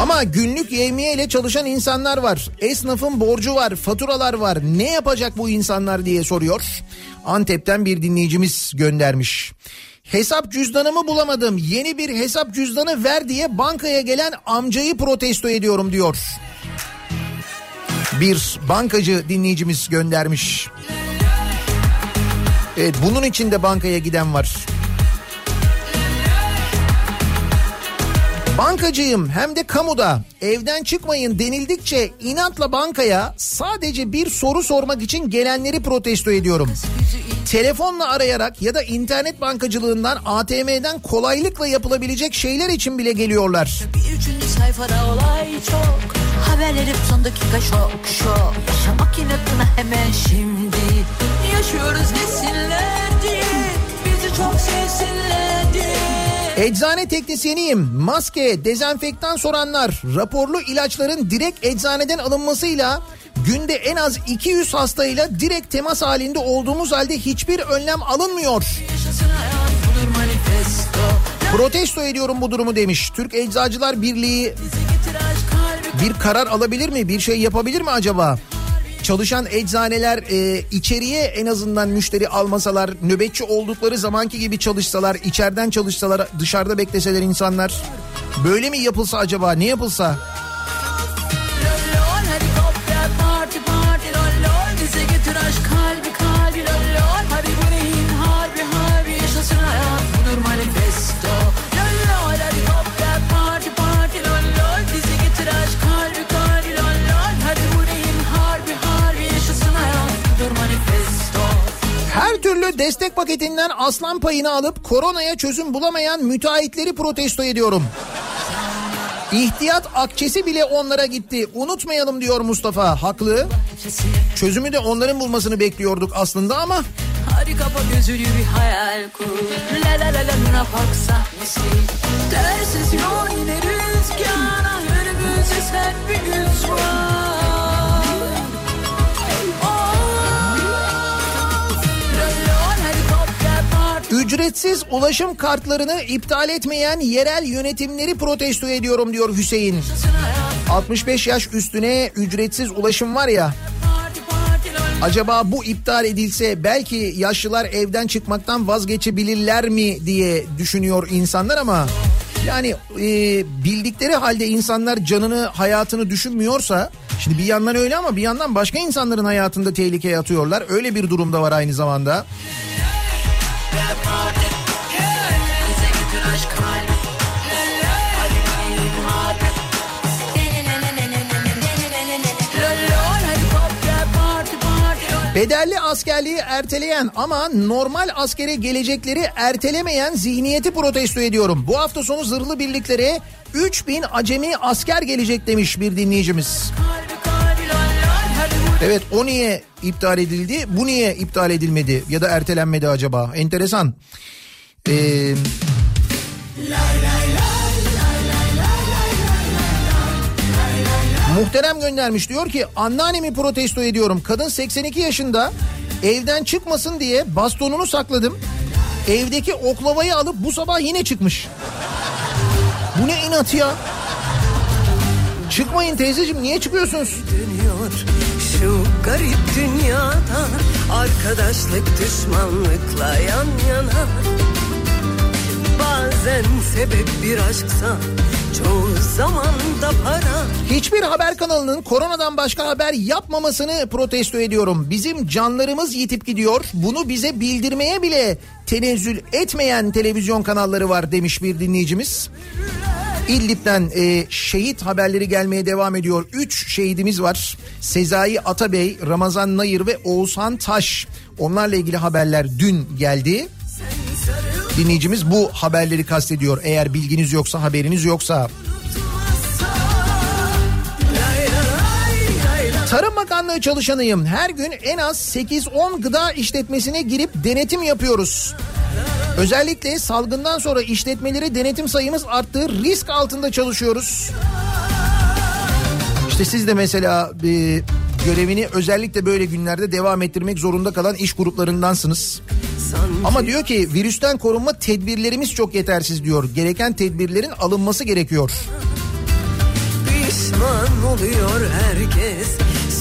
Ama günlük yevmiye ile çalışan insanlar var. Esnafın borcu var, faturalar var. Ne yapacak bu insanlar diye soruyor. Antep'ten bir dinleyicimiz göndermiş. Hesap cüzdanımı bulamadım. Yeni bir hesap cüzdanı ver diye bankaya gelen amcayı protesto ediyorum diyor. Bir bankacı dinleyicimiz göndermiş. Evet bunun için de bankaya giden var. Bankacıyım hem de kamuda evden çıkmayın denildikçe inatla bankaya sadece bir soru sormak için gelenleri protesto ediyorum. Telefonla arayarak ya da internet bankacılığından ATM'den kolaylıkla yapılabilecek şeyler için bile geliyorlar. Bir üçüncü sayfada olay çok Haberlerim son dakika şok şok Yaşamak inatına hemen şimdi Yaşıyoruz desinler diye Bizi çok sevsinler Eczane teknisyeniyim. Maske, dezenfektan soranlar, raporlu ilaçların direkt eczaneden alınmasıyla günde en az 200 hastayla direkt temas halinde olduğumuz halde hiçbir önlem alınmıyor. Protesto ediyorum bu durumu demiş. Türk Eczacılar Birliği bir karar alabilir mi? Bir şey yapabilir mi acaba? Çalışan eczaneler e, içeriye en azından müşteri almasalar, nöbetçi oldukları zamanki gibi çalışsalar, içeriden çalışsalar, dışarıda bekleseler insanlar. Böyle mi yapılsa acaba? Ne yapılsa? Türlü destek paketinden aslan payını alıp koronaya çözüm bulamayan müteahhitleri protesto ediyorum. İhtiyat akçesi bile onlara gitti. Unutmayalım diyor Mustafa. Haklı. Çözümü de onların bulmasını bekliyorduk aslında ama Hadi kapa gözünü bir hayal kur La la la la Luna Park sahnesi Tersiz yol yine rüzgara Önümüzde sen bir güz var ücretsiz ulaşım kartlarını iptal etmeyen yerel yönetimleri protesto ediyorum diyor Hüseyin. Yaşasın hayat 65 yaş üstüne ücretsiz ulaşım var ya acaba bu iptal edilse belki yaşlılar evden çıkmaktan vazgeçebilirler mi diye düşünüyor insanlar ama yani e, bildikleri halde insanlar canını hayatını düşünmüyorsa şimdi bir yandan öyle ama bir yandan başka insanların hayatında tehlikeye atıyorlar öyle bir durumda var aynı zamanda. Bedelli askerliği erteleyen ama normal askere gelecekleri ertelemeyen zihniyeti protesto ediyorum. Bu hafta sonu zırhlı birliklere 3000 acemi asker gelecek demiş bir dinleyicimiz. kalbi Evet o niye iptal edildi bu niye iptal edilmedi ya da ertelenmedi acaba enteresan. Ee, Muhterem göndermiş diyor ki anneannemi protesto ediyorum. Kadın 82 yaşında evden çıkmasın diye bastonunu sakladım. Evdeki oklavayı alıp bu sabah yine çıkmış. Bu ne inat ya? Çıkmayın teyzeciğim niye çıkıyorsunuz? dönüyor şu garip dünyada arkadaşlık düşmanlıkla yan yana. Bazen sebep bir aşksa Hiçbir haber kanalının koronadan başka haber yapmamasını protesto ediyorum. Bizim canlarımız yitip gidiyor. Bunu bize bildirmeye bile tenezzül etmeyen televizyon kanalları var demiş bir dinleyicimiz. İdlib'den e, şehit haberleri gelmeye devam ediyor. Üç şehidimiz var. Sezai Atabey, Ramazan Nayır ve Oğuzhan Taş. Onlarla ilgili haberler dün geldi. Dinleyicimiz bu haberleri kastediyor. Eğer bilginiz yoksa haberiniz yoksa. Tarım Bakanlığı çalışanıyım. Her gün en az 8-10 gıda işletmesine girip denetim yapıyoruz. Özellikle salgından sonra işletmeleri denetim sayımız arttı. Risk altında çalışıyoruz. İşte siz de mesela e, görevini özellikle böyle günlerde devam ettirmek zorunda kalan iş gruplarındansınız. Ama diyor ki virüsten korunma tedbirlerimiz çok yetersiz diyor. Gereken tedbirlerin alınması gerekiyor. Pişman oluyor herkes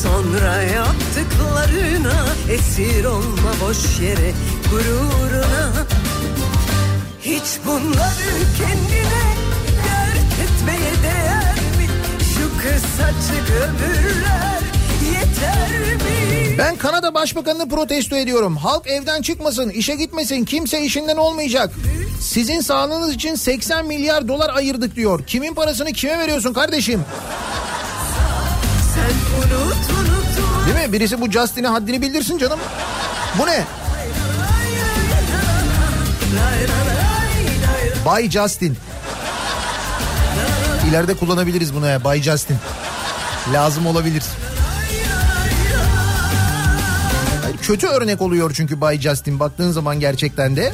Sonra yaptıklarına Esir olma boş yere Gururuna Hiç bunları kendine Dert etmeye değer mi Şu kısacık ömürler? Ben Kanada Başbakanını protesto ediyorum. Halk evden çıkmasın, işe gitmesin, kimse işinden olmayacak. Sizin sağlığınız için 80 milyar dolar ayırdık diyor. Kimin parasını kime veriyorsun kardeşim? Değil mi? Birisi bu Justin'e haddini bildirsin canım. Bu ne? Bay Justin. İleride kullanabiliriz bunu ya. Bay Justin. Lazım olabilir. Kötü örnek oluyor çünkü Bay Justin baktığın zaman gerçekten de.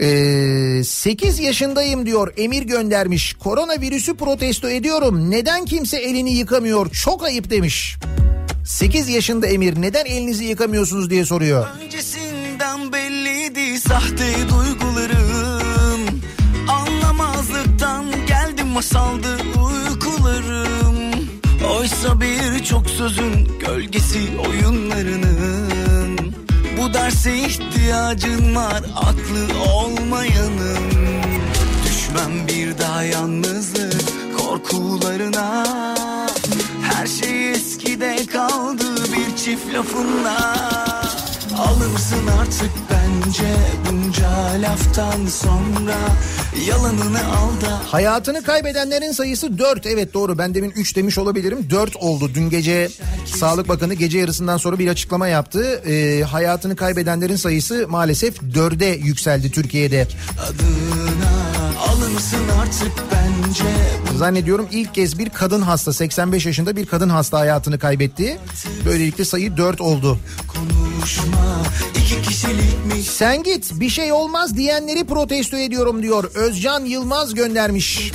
Ee, 8 yaşındayım diyor Emir göndermiş. Koronavirüsü protesto ediyorum. Neden kimse elini yıkamıyor? Çok ayıp demiş. 8 yaşında Emir neden elinizi yıkamıyorsunuz diye soruyor. Öncesinden belliydi sahte duygularım Anlamazlıktan geldi masaldı uykularım Oysa birçok sözün gölgesi oyunlarının Bu derse ihtiyacın var aklı olmayanın. Düşmem bir daha yalnızlık korkularına. Her şey eskide kaldı bir çift lafınla Alırsın artık bence bunca laftan sonra Yalanını al da Hayatını kaybedenlerin sayısı 4. Evet doğru ben demin 3 demiş olabilirim. 4 oldu. Dün gece Sağlık Bakanı gece yarısından sonra bir açıklama yaptı. Ee, hayatını kaybedenlerin sayısı maalesef 4'e yükseldi Türkiye'de. adına Alırsın artık bence Zannediyorum ilk kez bir kadın hasta 85 yaşında bir kadın hasta hayatını kaybetti. Böylelikle sayı 4 oldu. Konuşma iki kişilikmiş Sen git bir şey olmaz diyenleri protesto ediyorum diyor. Özcan Yılmaz göndermiş.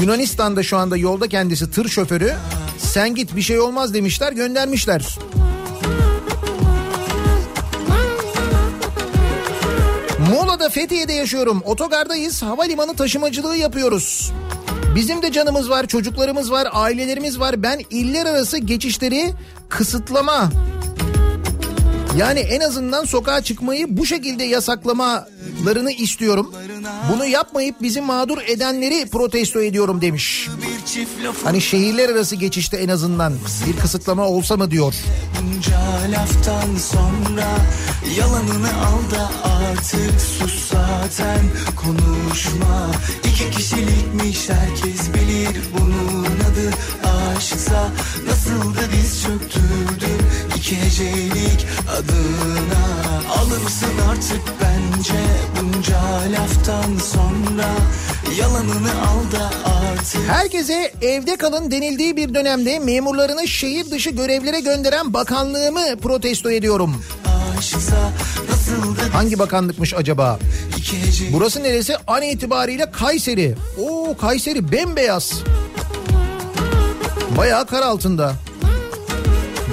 Yunanistan'da şu anda yolda kendisi tır şoförü. Sen git bir şey olmaz demişler göndermişler. Muğla'da Fethiye'de yaşıyorum. Otogardayız. Havalimanı taşımacılığı yapıyoruz. Bizim de canımız var, çocuklarımız var, ailelerimiz var. Ben iller arası geçişleri kısıtlama yani en azından sokağa çıkmayı bu şekilde yasaklamalarını istiyorum. Bunu yapmayıp bizi mağdur edenleri protesto ediyorum demiş. Hani şehirler arası geçişte en azından bir kısıtlama olsa mı diyor. Bunca laftan sonra yalanını al da artık sus zaten konuşma İki kişilikmiş herkes bilir bunun adı aşksa Nasıl da diz çöktürdüm iki hecelik adına Alırsın artık bence bunca laftan sonra Yalanını al da artık Herkese evde kalın denildiği bir dönemde memurlarını şehir dışı görevlere gönderen bakanlığımı protesto ediyorum. da Hangi bakanlıkmış acaba? Burası neresi? An itibariyle Kayseri. Oo Kayseri bembeyaz. Bayağı kar altında.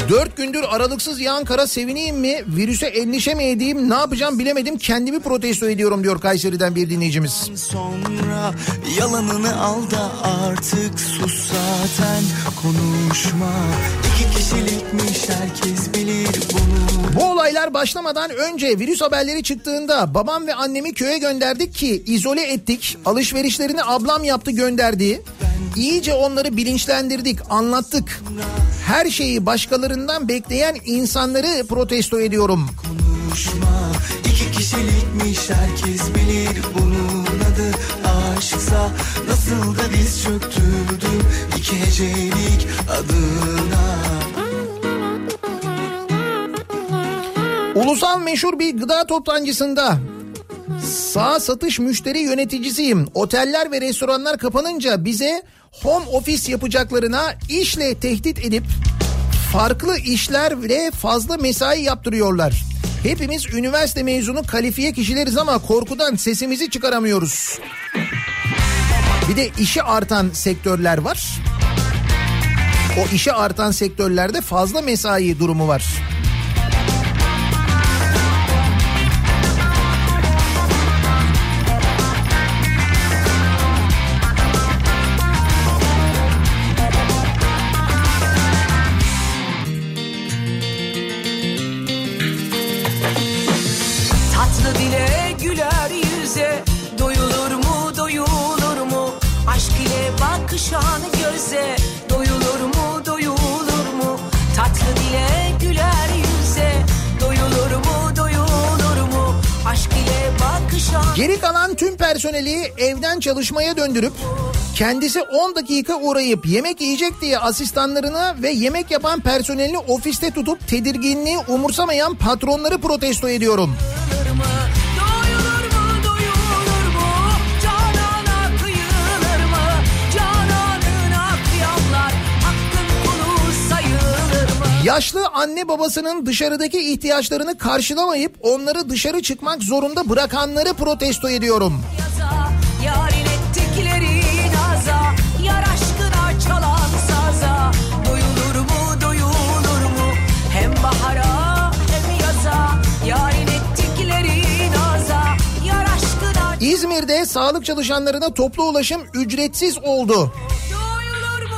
Dört gündür aralıksız yağan kara sevineyim mi? Virüse endişe mi edeyim? Ne yapacağım bilemedim. Kendimi protesto ediyorum diyor Kayseri'den bir dinleyicimiz. sonra yalanını al da artık sus zaten konuşma İki kişilikmiş herkes bilir bunu Bu olaylar başlamadan önce virüs haberleri çıktığında babam ve annemi köye gönderdik ki izole ettik. Alışverişlerini ablam yaptı gönderdi. İyice onları bilinçlendirdik, anlattık. Her şeyi başkalarından bekleyen insanları protesto ediyorum. konuşma İki kişilikmiş herkes bilir bunun adı aşksa Nasıl da diz çöktürdüm iki hecelik adına Ulusal meşhur bir gıda toptancısında sağ satış müşteri yöneticisiyim. Oteller ve restoranlar kapanınca bize home office yapacaklarına işle tehdit edip farklı işlerle fazla mesai yaptırıyorlar. Hepimiz üniversite mezunu kalifiye kişileriz ama korkudan sesimizi çıkaramıyoruz. Bir de işi artan sektörler var. O işi artan sektörlerde fazla mesai durumu var. Geri kalan tüm personeli evden çalışmaya döndürüp kendisi 10 dakika uğrayıp yemek yiyecek diye asistanlarını ve yemek yapan personelini ofiste tutup tedirginliği umursamayan patronları protesto ediyorum. Yaşlı anne babasının dışarıdaki ihtiyaçlarını karşılamayıp onları dışarı çıkmak zorunda bırakanları protesto ediyorum. Yaza, İzmir'de sağlık çalışanlarına toplu ulaşım ücretsiz oldu.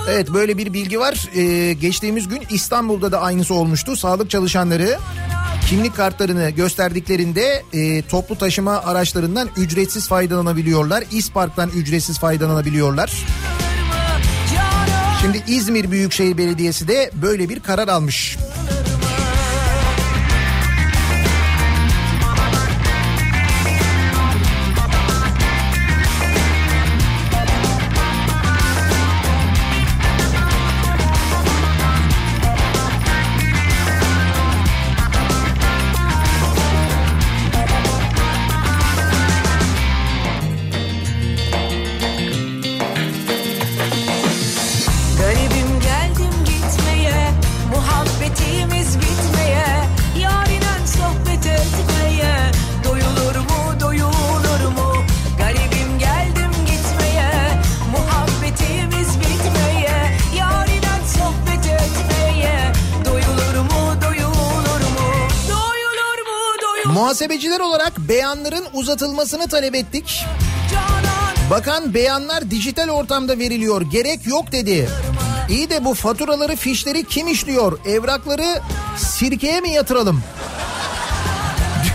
Evet böyle bir bilgi var. Ee, geçtiğimiz gün İstanbul'da da aynısı olmuştu. Sağlık çalışanları kimlik kartlarını gösterdiklerinde e, toplu taşıma araçlarından ücretsiz faydalanabiliyorlar. İspark'tan ücretsiz faydalanabiliyorlar. Şimdi İzmir Büyükşehir Belediyesi de böyle bir karar almış. Doyulur mu Muhasebeciler olarak beyanların uzatılmasını talep ettik. Bakan beyanlar dijital ortamda veriliyor gerek yok dedi. İyi de bu faturaları fişleri kim işliyor? Evrakları sirkeye mi yatıralım?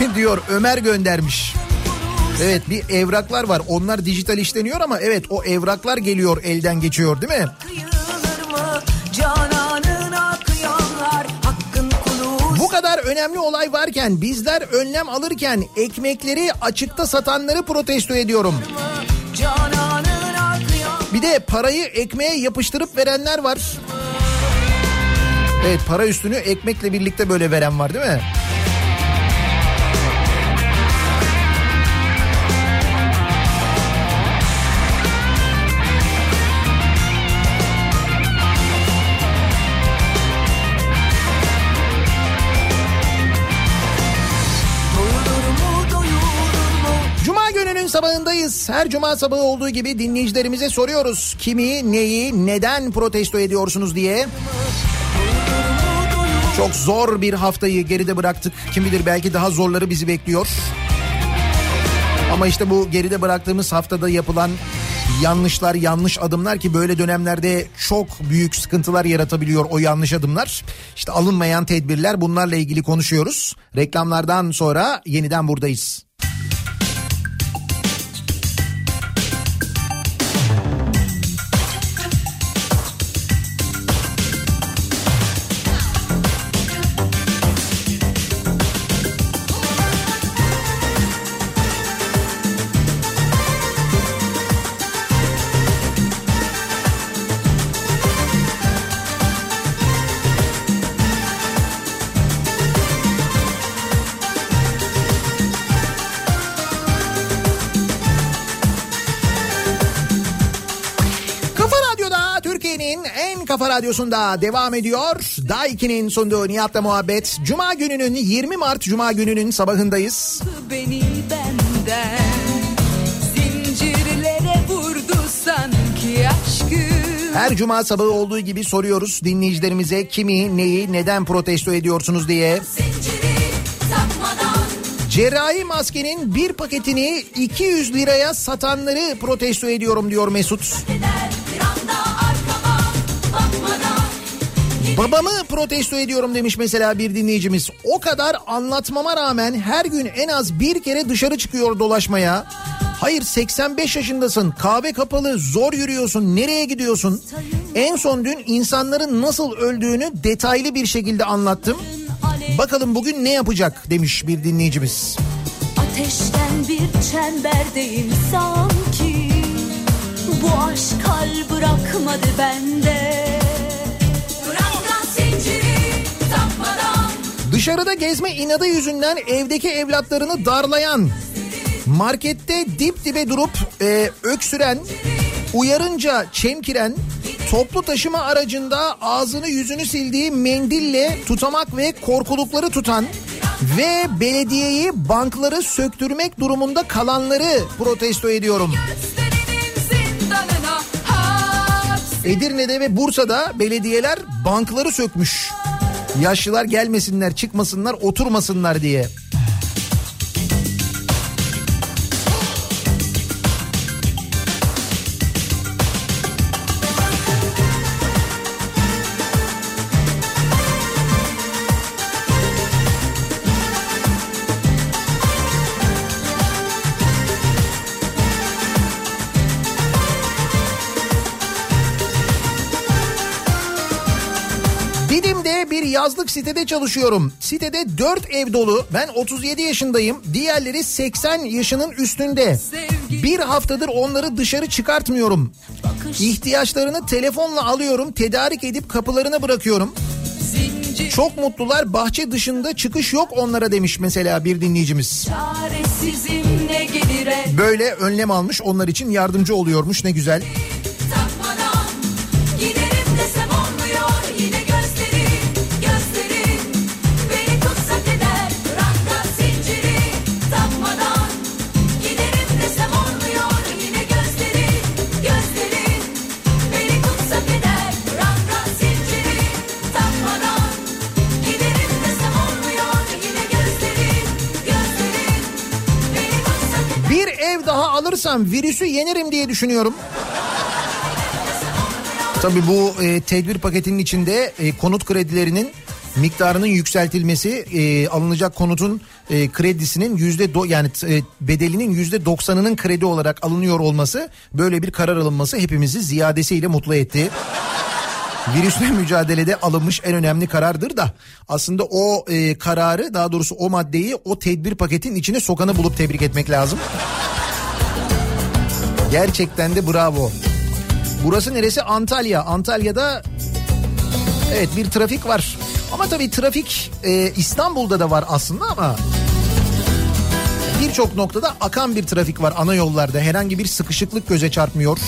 diyor Ömer göndermiş. Evet bir evraklar var onlar dijital işleniyor ama evet o evraklar geliyor elden geçiyor değil mi? Önemli olay varken bizler önlem alırken ekmekleri açıkta satanları protesto ediyorum. Bir de parayı ekmeğe yapıştırıp verenler var. Evet para üstünü ekmekle birlikte böyle veren var değil mi? Gününün sabahındayız. Her cuma sabahı olduğu gibi dinleyicilerimize soruyoruz. Kimi, neyi, neden protesto ediyorsunuz diye. Çok zor bir haftayı geride bıraktık. Kim bilir belki daha zorları bizi bekliyor. Ama işte bu geride bıraktığımız haftada yapılan yanlışlar, yanlış adımlar ki böyle dönemlerde çok büyük sıkıntılar yaratabiliyor o yanlış adımlar. İşte alınmayan tedbirler bunlarla ilgili konuşuyoruz. Reklamlardan sonra yeniden buradayız. Radyosunda devam ediyor. Daiki'nin sunduğu Nihat'la muhabbet. Cuma gününün 20 Mart Cuma gününün sabahındayız. beni benden Zincirlere vurdu sanki aşkım Her cuma sabahı olduğu gibi soruyoruz dinleyicilerimize kimi, neyi, neden protesto ediyorsunuz diye. Cerrahi maskenin bir paketini 200 liraya satanları protesto ediyorum diyor Mesut. gider Babamı protesto ediyorum demiş mesela bir dinleyicimiz. O kadar anlatmama rağmen her gün en az bir kere dışarı çıkıyor dolaşmaya. Hayır 85 yaşındasın kahve kapalı zor yürüyorsun nereye gidiyorsun? En son dün insanların nasıl öldüğünü detaylı bir şekilde anlattım. Bakalım bugün ne yapacak demiş bir dinleyicimiz. Ateşten bir çemberdeyim sanki Bu aşk kal bırakmadı bende Dışarıda gezme inadı yüzünden evdeki evlatlarını darlayan, markette dip dibe durup e, öksüren, uyarınca çemkiren, toplu taşıma aracında ağzını yüzünü sildiği mendille tutamak ve korkulukları tutan ve belediyeyi bankları söktürmek durumunda kalanları protesto ediyorum. Edirne'de ve Bursa'da belediyeler bankları sökmüş. Yaşlılar gelmesinler, çıkmasınlar, oturmasınlar diye. Yazlık sitede çalışıyorum. Sitede 4 ev dolu. Ben 37 yaşındayım. Diğerleri 80 yaşının üstünde. Bir haftadır onları dışarı çıkartmıyorum. İhtiyaçlarını telefonla alıyorum. Tedarik edip kapılarına bırakıyorum. Çok mutlular. Bahçe dışında çıkış yok onlara demiş mesela bir dinleyicimiz. Böyle önlem almış onlar için yardımcı oluyormuş ne güzel. Daha alırsam virüsü yenerim diye düşünüyorum. Tabii bu e, tedbir paketinin içinde e, konut kredilerinin miktarının yükseltilmesi, e, alınacak konutun e, kredisinin yüzde do- yani e, bedelinin yüzde doksanının kredi olarak alınıyor olması, böyle bir karar alınması hepimizi ziyadesiyle mutlu etti. Virüsle mücadelede alınmış en önemli karardır da aslında o e, kararı daha doğrusu o maddeyi o tedbir paketin içine sokanı bulup tebrik etmek lazım. Gerçekten de bravo. Burası neresi? Antalya. Antalya'da evet bir trafik var. Ama tabii trafik e, İstanbul'da da var aslında ama birçok noktada akan bir trafik var ana yollarda. Herhangi bir sıkışıklık göze çarpmıyor.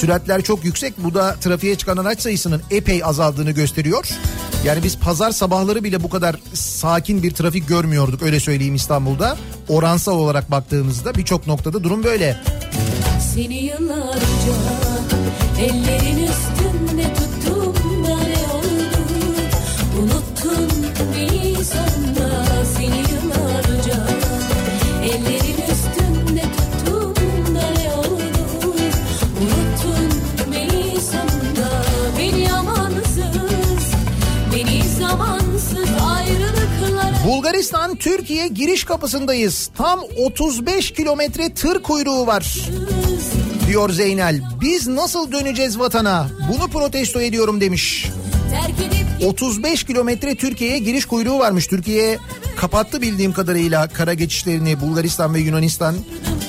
Süratler çok yüksek. Bu da trafiğe çıkan araç sayısının epey azaldığını gösteriyor. Yani biz pazar sabahları bile bu kadar sakin bir trafik görmüyorduk öyle söyleyeyim İstanbul'da. Oransal olarak baktığımızda birçok noktada durum böyle. Seni yıllarca ellerin üstünde Bulgaristan Türkiye giriş kapısındayız. Tam 35 kilometre tır kuyruğu var. Diyor Zeynel. Biz nasıl döneceğiz vatana? Bunu protesto ediyorum demiş. terk edip 35 kilometre Türkiye'ye giriş kuyruğu varmış. Türkiye kapattı bildiğim kadarıyla kara geçişlerini Bulgaristan ve Yunanistan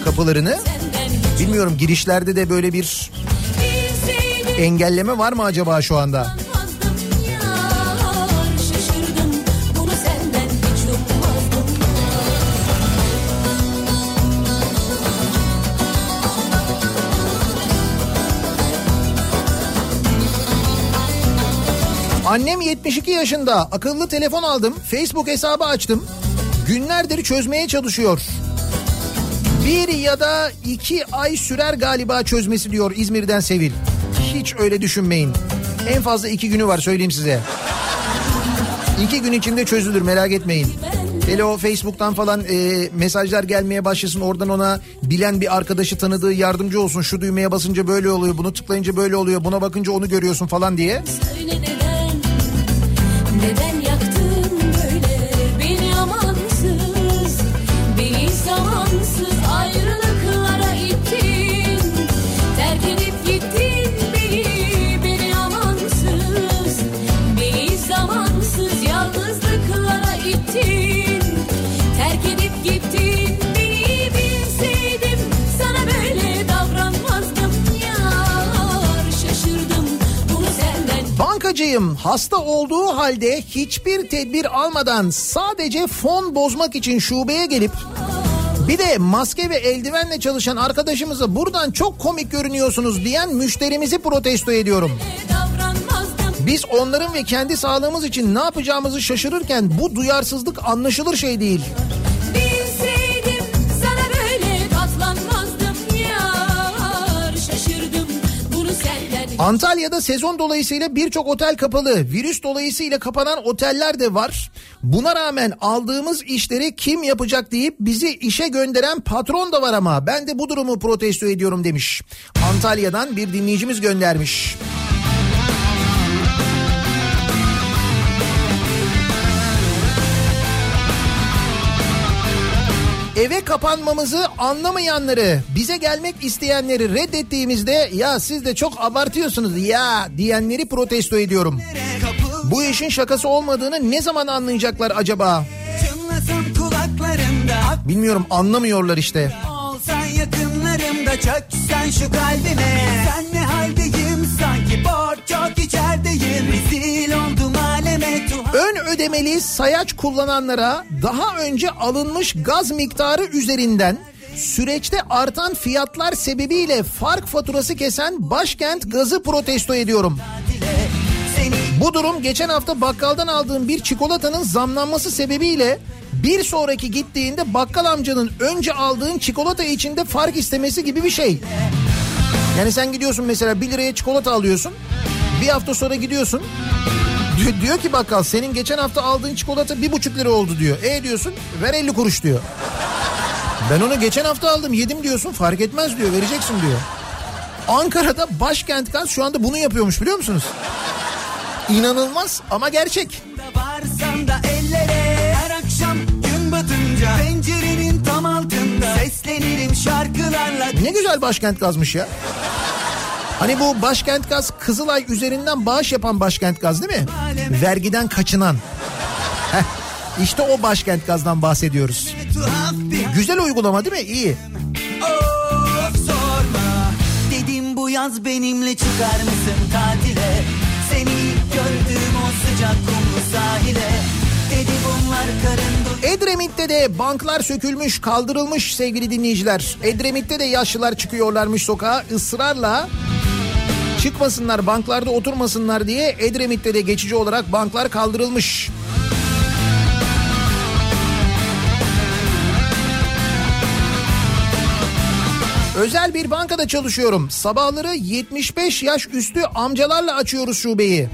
kapılarını. Bilmiyorum girişlerde de böyle bir engelleme var mı acaba şu anda? Annem 72 yaşında akıllı telefon aldım. Facebook hesabı açtım. Günlerdir çözmeye çalışıyor. Bir ya da iki ay sürer galiba çözmesi diyor İzmir'den Sevil. Hiç öyle düşünmeyin. En fazla iki günü var söyleyeyim size. İki gün içinde çözülür merak etmeyin. Hele o Facebook'tan falan e, mesajlar gelmeye başlasın oradan ona bilen bir arkadaşı tanıdığı yardımcı olsun. Şu düğmeye basınca böyle oluyor bunu tıklayınca böyle oluyor buna bakınca onu görüyorsun falan diye. Söyle hasta olduğu halde hiçbir tedbir almadan sadece fon bozmak için şubeye gelip bir de maske ve eldivenle çalışan arkadaşımıza buradan çok komik görünüyorsunuz diyen müşterimizi protesto ediyorum. Biz onların ve kendi sağlığımız için ne yapacağımızı şaşırırken bu duyarsızlık anlaşılır şey değil. Antalya'da sezon dolayısıyla birçok otel kapalı. Virüs dolayısıyla kapanan oteller de var. Buna rağmen aldığımız işleri kim yapacak deyip bizi işe gönderen patron da var ama ben de bu durumu protesto ediyorum demiş. Antalya'dan bir dinleyicimiz göndermiş. Eve kapanmamızı anlamayanları, bize gelmek isteyenleri reddettiğimizde ya siz de çok abartıyorsunuz ya diyenleri protesto ediyorum. Bu işin şakası olmadığını ne zaman anlayacaklar acaba? Bilmiyorum anlamıyorlar işte. Olsan yakınlarımda çöksen şu kalbime Sen ne haldeyim sanki borç çok içerideyim Rezil ödemeli sayaç kullananlara daha önce alınmış gaz miktarı üzerinden süreçte artan fiyatlar sebebiyle fark faturası kesen başkent gazı protesto ediyorum. Bu durum geçen hafta bakkaldan aldığım bir çikolatanın zamlanması sebebiyle bir sonraki gittiğinde bakkal amcanın önce aldığın çikolata içinde fark istemesi gibi bir şey. Yani sen gidiyorsun mesela 1 liraya çikolata alıyorsun. Bir hafta sonra gidiyorsun. Diyor, diyor ki bakkal senin geçen hafta aldığın çikolata bir buçuk lira oldu diyor. E diyorsun ver 50 kuruş diyor. Ben onu geçen hafta aldım yedim diyorsun fark etmez diyor vereceksin diyor. Ankara'da başkent gaz şu anda bunu yapıyormuş biliyor musunuz? İnanılmaz ama gerçek. Da ellere Her akşam gün batınca Pencerenin tam altında Seslenirim şarkılarla Ne güzel başkent gazmış ya. Hani bu başkent gaz Kızılay üzerinden bağış yapan başkent gaz değil mi? Vergiden kaçınan. Heh, işte o başkent gazdan bahsediyoruz. Güzel uygulama değil mi? İyi. Of sorma Dedim bu yaz benimle çıkar mısın tatile Seni ilk gördüğüm o sıcak kumlu sahile Edremit'te de banklar sökülmüş, kaldırılmış sevgili dinleyiciler. Edremit'te de yaşlılar çıkıyorlarmış sokağa ısrarla çıkmasınlar, banklarda oturmasınlar diye Edremit'te de geçici olarak banklar kaldırılmış. Özel bir bankada çalışıyorum. Sabahları 75 yaş üstü amcalarla açıyoruz şubeyi.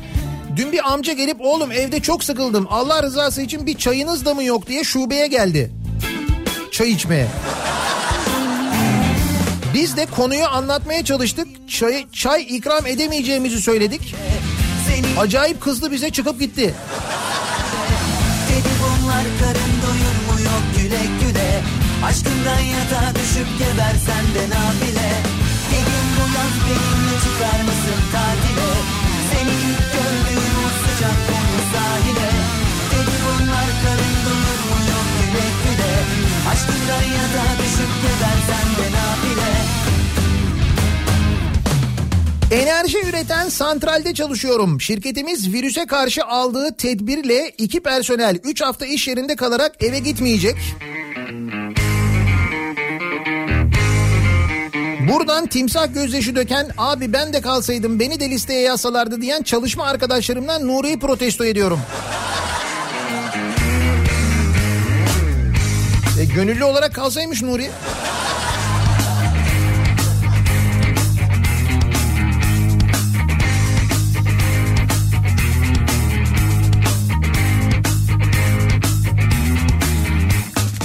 Dün bir amca gelip oğlum evde çok sıkıldım. Allah rızası için bir çayınız da mı yok diye şubeye geldi. Çay içmeye. Biz de konuyu anlatmaya çalıştık. Çay, çay ikram edemeyeceğimizi söyledik. Acayip kızdı bize çıkıp gitti. dedi bunlar karın doyur mu yok güle güle Aşkından yatağa düşüp gebersen de nafile Dedim bu yaz benimle çıkar mısın Enerji üreten santralde çalışıyorum. Şirketimiz virüse karşı aldığı tedbirle iki personel 3 hafta iş yerinde kalarak eve gitmeyecek. Buradan timsah gözyaşı döken abi ben de kalsaydım beni de listeye yazsalardı diyen çalışma arkadaşlarımdan Nuri'yi protesto ediyorum. E, gönüllü olarak kalsaymış Nuri.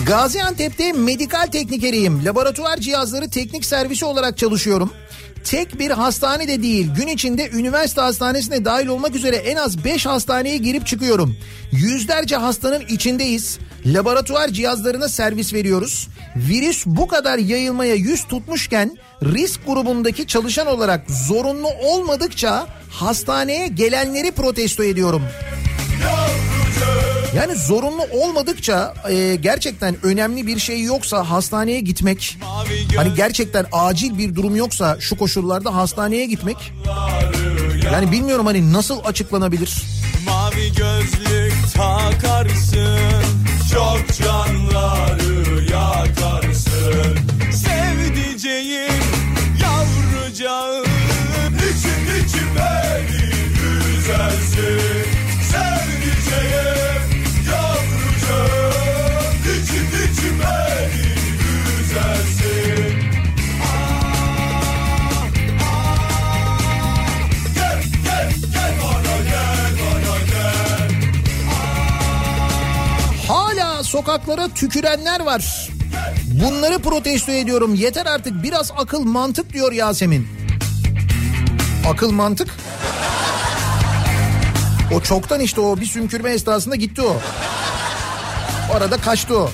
Gaziantep'te medikal teknikeriyim. Laboratuvar cihazları teknik servisi olarak çalışıyorum. Tek bir hastane de değil gün içinde üniversite hastanesine dahil olmak üzere en az 5 hastaneye girip çıkıyorum. Yüzlerce hastanın içindeyiz. Laboratuvar cihazlarına servis veriyoruz. Virüs bu kadar yayılmaya yüz tutmuşken risk grubundaki çalışan olarak zorunlu olmadıkça hastaneye gelenleri protesto ediyorum. Yani zorunlu olmadıkça e, gerçekten önemli bir şey yoksa hastaneye gitmek hani gerçekten acil bir durum yoksa şu koşullarda hastaneye gitmek Yani bilmiyorum hani nasıl açıklanabilir? Mavi gözlük takarsın Çok canları yakarsın Sevdiceğim yavrucağım İçim içim beni üzersin sokaklara tükürenler var. Bunları protesto ediyorum. Yeter artık biraz akıl mantık diyor Yasemin. Akıl mantık? O çoktan işte o bir sümkürme esnasında gitti o. O arada kaçtı o.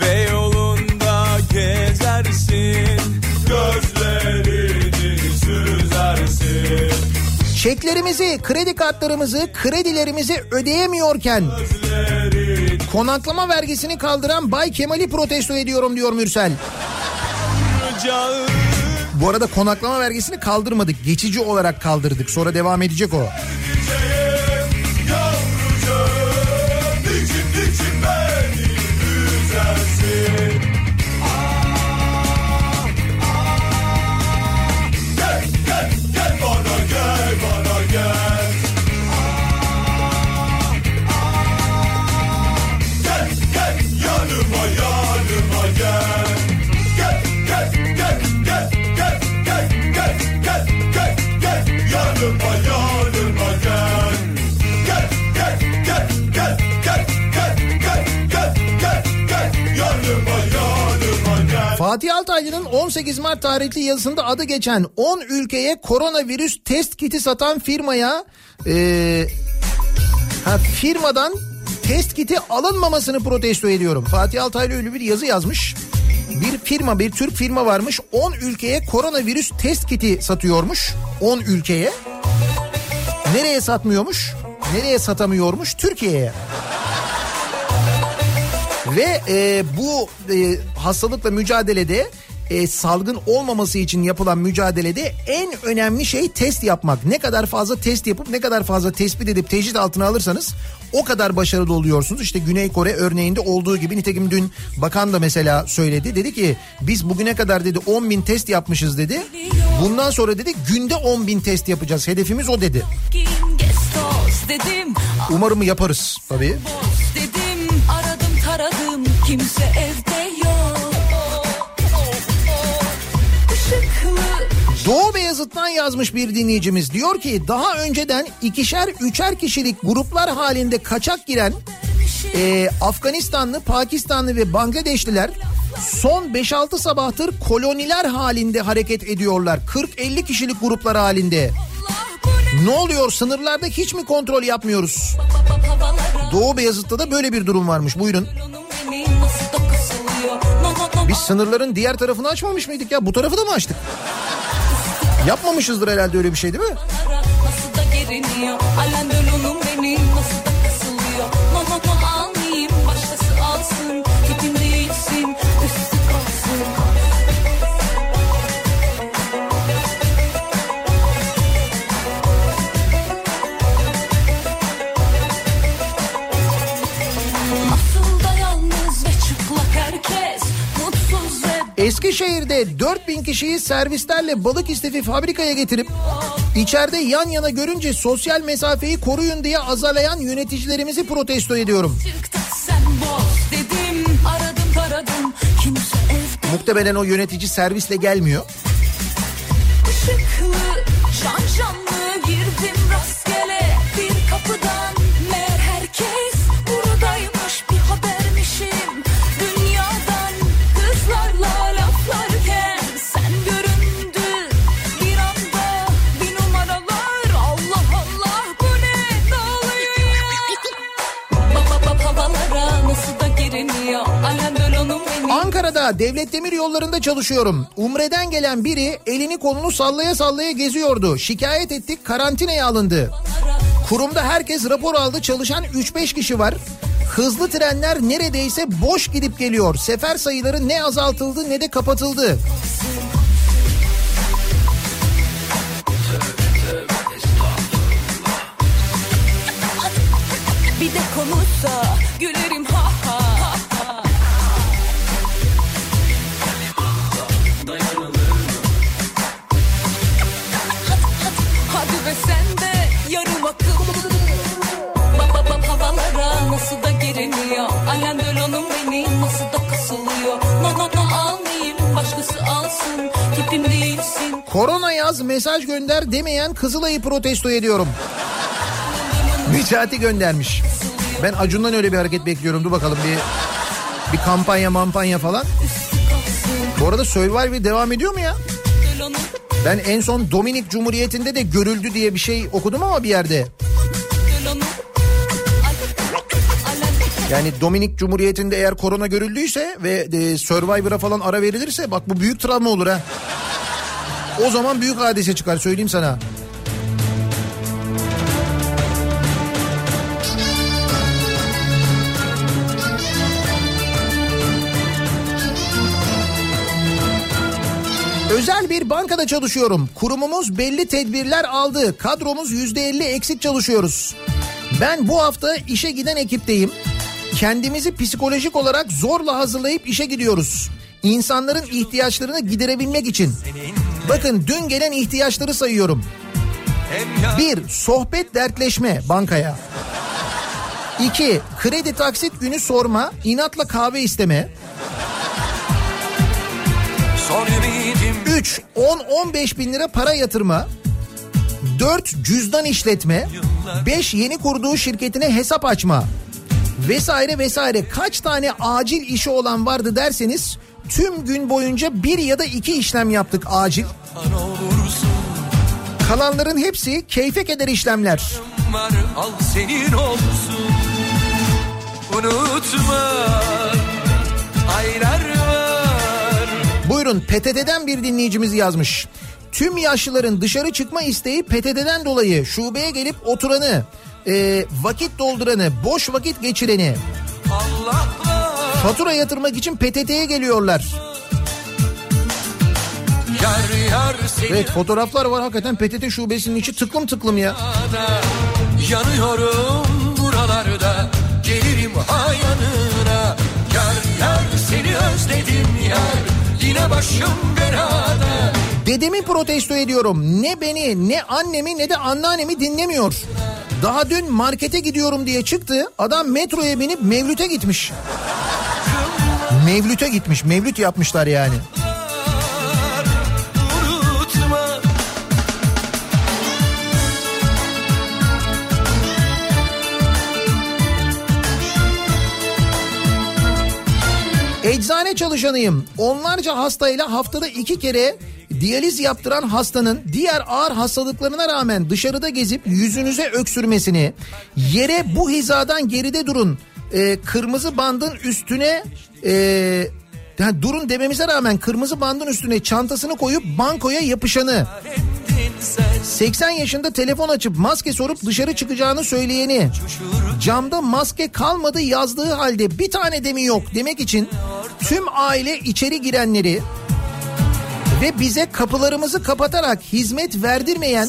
Beyoğlu'nda gezersin Gözlerini süzersin Çeklerimizi, kredi kartlarımızı, kredilerimizi ödeyemiyorken konaklama vergisini kaldıran Bay Kemal'i protesto ediyorum diyor Mürsel. Bu arada konaklama vergisini kaldırmadık. Geçici olarak kaldırdık. Sonra devam edecek o. Altaylı'nın 18 Mart tarihli yazısında adı geçen 10 ülkeye koronavirüs test kiti satan firmaya eee, ha, firmadan test kiti alınmamasını protesto ediyorum. Fatih Altaylı öyle bir yazı yazmış. Bir firma bir Türk firma varmış 10 ülkeye koronavirüs test kiti satıyormuş. 10 ülkeye. Nereye satmıyormuş? Nereye satamıyormuş? Türkiye'ye. Ve e, bu e, hastalıkla mücadelede e, salgın olmaması için yapılan mücadelede en önemli şey test yapmak. Ne kadar fazla test yapıp ne kadar fazla tespit edip tecrit altına alırsanız o kadar başarılı oluyorsunuz. İşte Güney Kore örneğinde olduğu gibi nitekim dün bakan da mesela söyledi. Dedi ki biz bugüne kadar dedi 10 bin test yapmışız dedi. Bundan sonra dedi günde 10 bin test yapacağız. Hedefimiz o dedi. Umarım yaparız tabii. dedim aradım taradım kimse evde Doğu Beyazıt'tan yazmış bir dinleyicimiz diyor ki daha önceden ikişer üçer kişilik gruplar halinde kaçak giren e, Afganistanlı, Pakistanlı ve Bangladeşliler son 5-6 sabahtır koloniler halinde hareket ediyorlar. 40-50 kişilik gruplar halinde. Ne oluyor sınırlarda hiç mi kontrol yapmıyoruz? Doğu Beyazıt'ta da böyle bir durum varmış buyurun. Biz sınırların diğer tarafını açmamış mıydık ya? Bu tarafı da mı açtık? Yapmamışızdır herhalde öyle bir şey değil mi? Eskişehir'de 4000 kişiyi servislerle balık istifi fabrikaya getirip içeride yan yana görünce sosyal mesafeyi koruyun diye azalayan yöneticilerimizi protesto ediyorum. Dedim aradım evde Muhtemelen o yönetici servisle gelmiyor. ışıklı şan şanlı girdim rastgele Devlet demir yollarında çalışıyorum. Umre'den gelen biri elini kolunu sallaya sallaya geziyordu. Şikayet ettik karantinaya alındı. Kurumda herkes rapor aldı çalışan 3-5 kişi var. Hızlı trenler neredeyse boş gidip geliyor. Sefer sayıları ne azaltıldı ne de kapatıldı. Bir de konuşsa Korona yaz mesaj gönder demeyen Kızılay'ı protesto ediyorum. Necati göndermiş. Ben Acun'dan öyle bir hareket bekliyorum. Dur bakalım bir bir kampanya mampanya falan. Bu arada Survivor devam ediyor mu ya? Ben en son Dominik Cumhuriyeti'nde de görüldü diye bir şey okudum ama bir yerde. Yani Dominik Cumhuriyeti'nde eğer korona görüldüyse ve e, Survivor'a falan ara verilirse bak bu büyük travma olur ha. O zaman büyük hadise çıkar söyleyeyim sana. Özel bir bankada çalışıyorum. Kurumumuz belli tedbirler aldı. Kadromuz yüzde elli eksik çalışıyoruz. Ben bu hafta işe giden ekipteyim. Kendimizi psikolojik olarak zorla hazırlayıp işe gidiyoruz. İnsanların ihtiyaçlarını giderebilmek için. Bakın dün gelen ihtiyaçları sayıyorum. Bir, sohbet dertleşme bankaya. İki, kredi taksit günü sorma, inatla kahve isteme. 3. 10-15 bin lira para yatırma. 4. Cüzdan işletme. 5. Yeni kurduğu şirketine hesap açma. Vesaire vesaire. Kaç tane acil işi olan vardı derseniz tüm gün boyunca bir ya da iki işlem yaptık acil. Kalanların hepsi keyfe keder işlemler. var al senin olsun Unutma aylar var Buyurun PTT'den bir dinleyicimiz yazmış. Tüm yaşlıların dışarı çıkma isteği PTT'den dolayı şubeye gelip oturanı, e, vakit dolduranı, boş vakit geçireni, Allah'la fatura yatırmak için PTT'ye geliyorlar. yar yar Evet fotoğraflar var hakikaten PTT şubesinin içi tıklım tıklım ya. Yanıyorum buralarda Gelirim ha yanına Yar yar seni özledim yar Yine başım belada Dedemi protesto ediyorum. Ne beni ne annemi ne de anneannemi dinlemiyor. Daha dün markete gidiyorum diye çıktı. Adam metroya binip Mevlüt'e gitmiş. Mevlüt'e gitmiş. Mevlüt yapmışlar yani. Eczane çalışanıyım. Onlarca hastayla haftada iki kere diyaliz yaptıran hastanın diğer ağır hastalıklarına rağmen dışarıda gezip yüzünüze öksürmesini, yere bu hizadan geride durun, e, kırmızı bandın üstüne e, yani durun dememize rağmen kırmızı bandın üstüne çantasını koyup bankoya yapışanı, Endin sen 80 yaşında telefon açıp maske sorup dışarı çıkacağını söyleyeni, camda maske kalmadı yazdığı halde bir tane de mi yok demek için tüm aile içeri girenleri ve bize kapılarımızı kapatarak hizmet verdirmeyen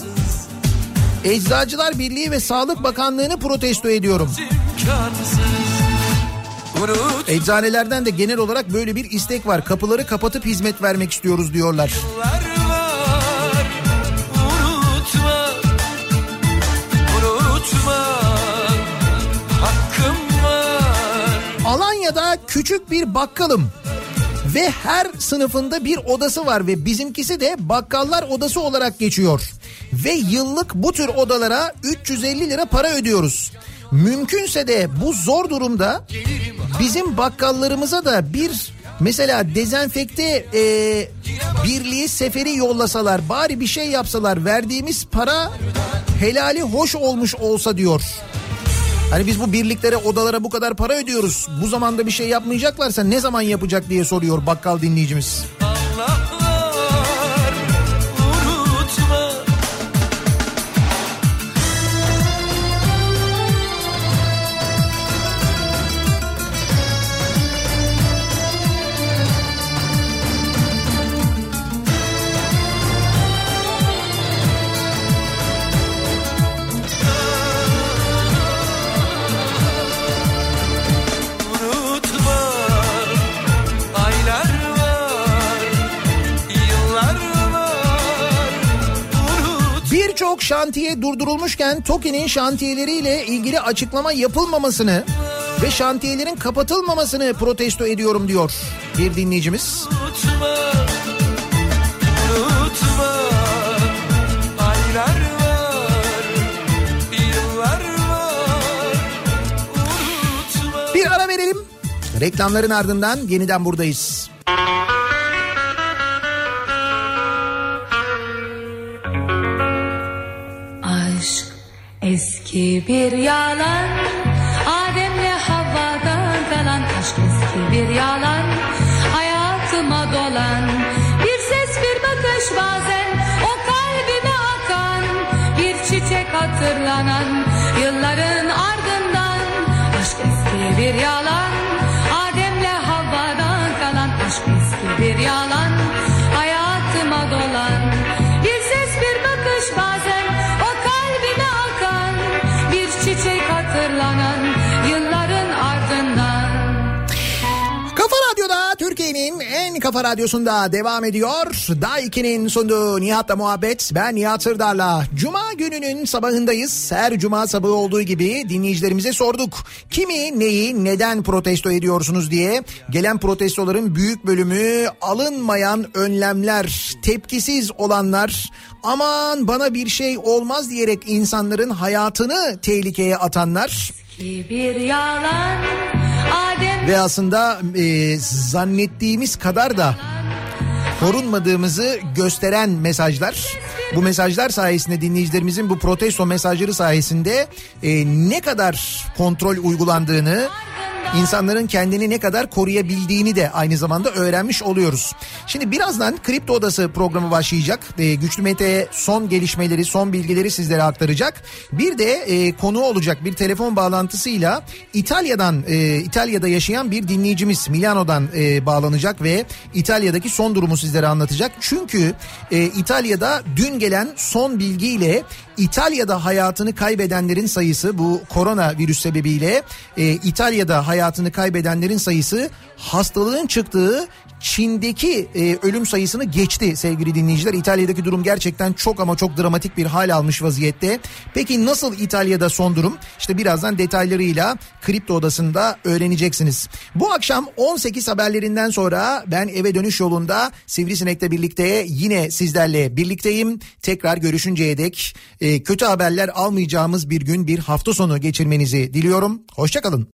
Eczacılar Birliği ve Sağlık Bakanlığı'nı protesto ediyorum. imkansız Eczanelerden de genel olarak böyle bir istek var. Kapıları kapatıp hizmet vermek istiyoruz diyorlar. var Unutma Unutma Hakkım var Alanya'da küçük bir bakkalım ve her sınıfında bir odası var ve bizimkisi de bakkallar odası olarak geçiyor. Ve yıllık bu tür odalara 350 lira para ödüyoruz. Mümkünse de bu zor durumda bizim bakkallarımıza da bir mesela dezenfekte e, birliği seferi yollasalar bari bir şey yapsalar verdiğimiz para helali hoş olmuş olsa diyor. Hani biz bu birliklere odalara bu kadar para ödüyoruz. Bu zamanda bir şey yapmayacaklarsa ne zaman yapacak diye soruyor bakkal dinleyicimiz. Allah'lar şantiye durdurulmuşken TOKİ'nin şantiyeleriyle ilgili açıklama yapılmamasını ve şantiyelerin kapatılmamasını protesto ediyorum diyor bir dinleyicimiz. Unutma, unutma Aylar Bir ara verelim. Reklamların ardından yeniden buradayız. Eski bir yalan. Adem'le Havva'dan kalan Aşk eski bir yalan. Hayatıma dolan Bir ses bir bakış bazen O kalbime akan Bir çiçek hatırlanan kafa radyosunda devam ediyor. Daiki'nin sunduğu Nihat'la muhabbet. Ben Nihat Sırdar'la. Cuma gününün sabahındayız. Her cuma sabahı olduğu gibi dinleyicilerimize sorduk. Kimi, neyi, neden protesto ediyorsunuz diye. Gelen protestoların büyük bölümü alınmayan önlemler, tepkisiz olanlar, aman bana bir şey olmaz diyerek insanların hayatını tehlikeye atanlar. Bir yalan Adem Ve aslında e, zannettiğimiz kadar da korunmadığımızı gösteren mesajlar. Bu mesajlar sayesinde dinleyicilerimizin bu protesto mesajları sayesinde e, ne kadar kontrol uygulandığını insanların kendini ne kadar koruyabildiğini de aynı zamanda öğrenmiş oluyoruz. Şimdi birazdan Kripto Odası programı başlayacak. E, Güçlü Mete son gelişmeleri, son bilgileri sizlere aktaracak. Bir de e, konu olacak bir telefon bağlantısıyla İtalya'dan, e, İtalya'da yaşayan bir dinleyicimiz Milano'dan e, bağlanacak ve İtalya'daki son durumu sizlere anlatacak. Çünkü e, İtalya'da dün gelen son bilgiyle İtalya'da hayatını kaybedenlerin sayısı bu korona virüs sebebiyle e, İtalya'da hayatını kaybedenlerin sayısı hastalığın çıktığı Çin'deki e, ölüm sayısını geçti sevgili dinleyiciler. İtalya'daki durum gerçekten çok ama çok dramatik bir hal almış vaziyette. Peki nasıl İtalya'da son durum? İşte birazdan detaylarıyla Kripto Odası'nda öğreneceksiniz. Bu akşam 18 haberlerinden sonra ben eve dönüş yolunda Sivrisinek'le birlikte yine sizlerle birlikteyim. Tekrar görüşünceye dek e, kötü haberler almayacağımız bir gün bir hafta sonu geçirmenizi diliyorum. Hoşçakalın.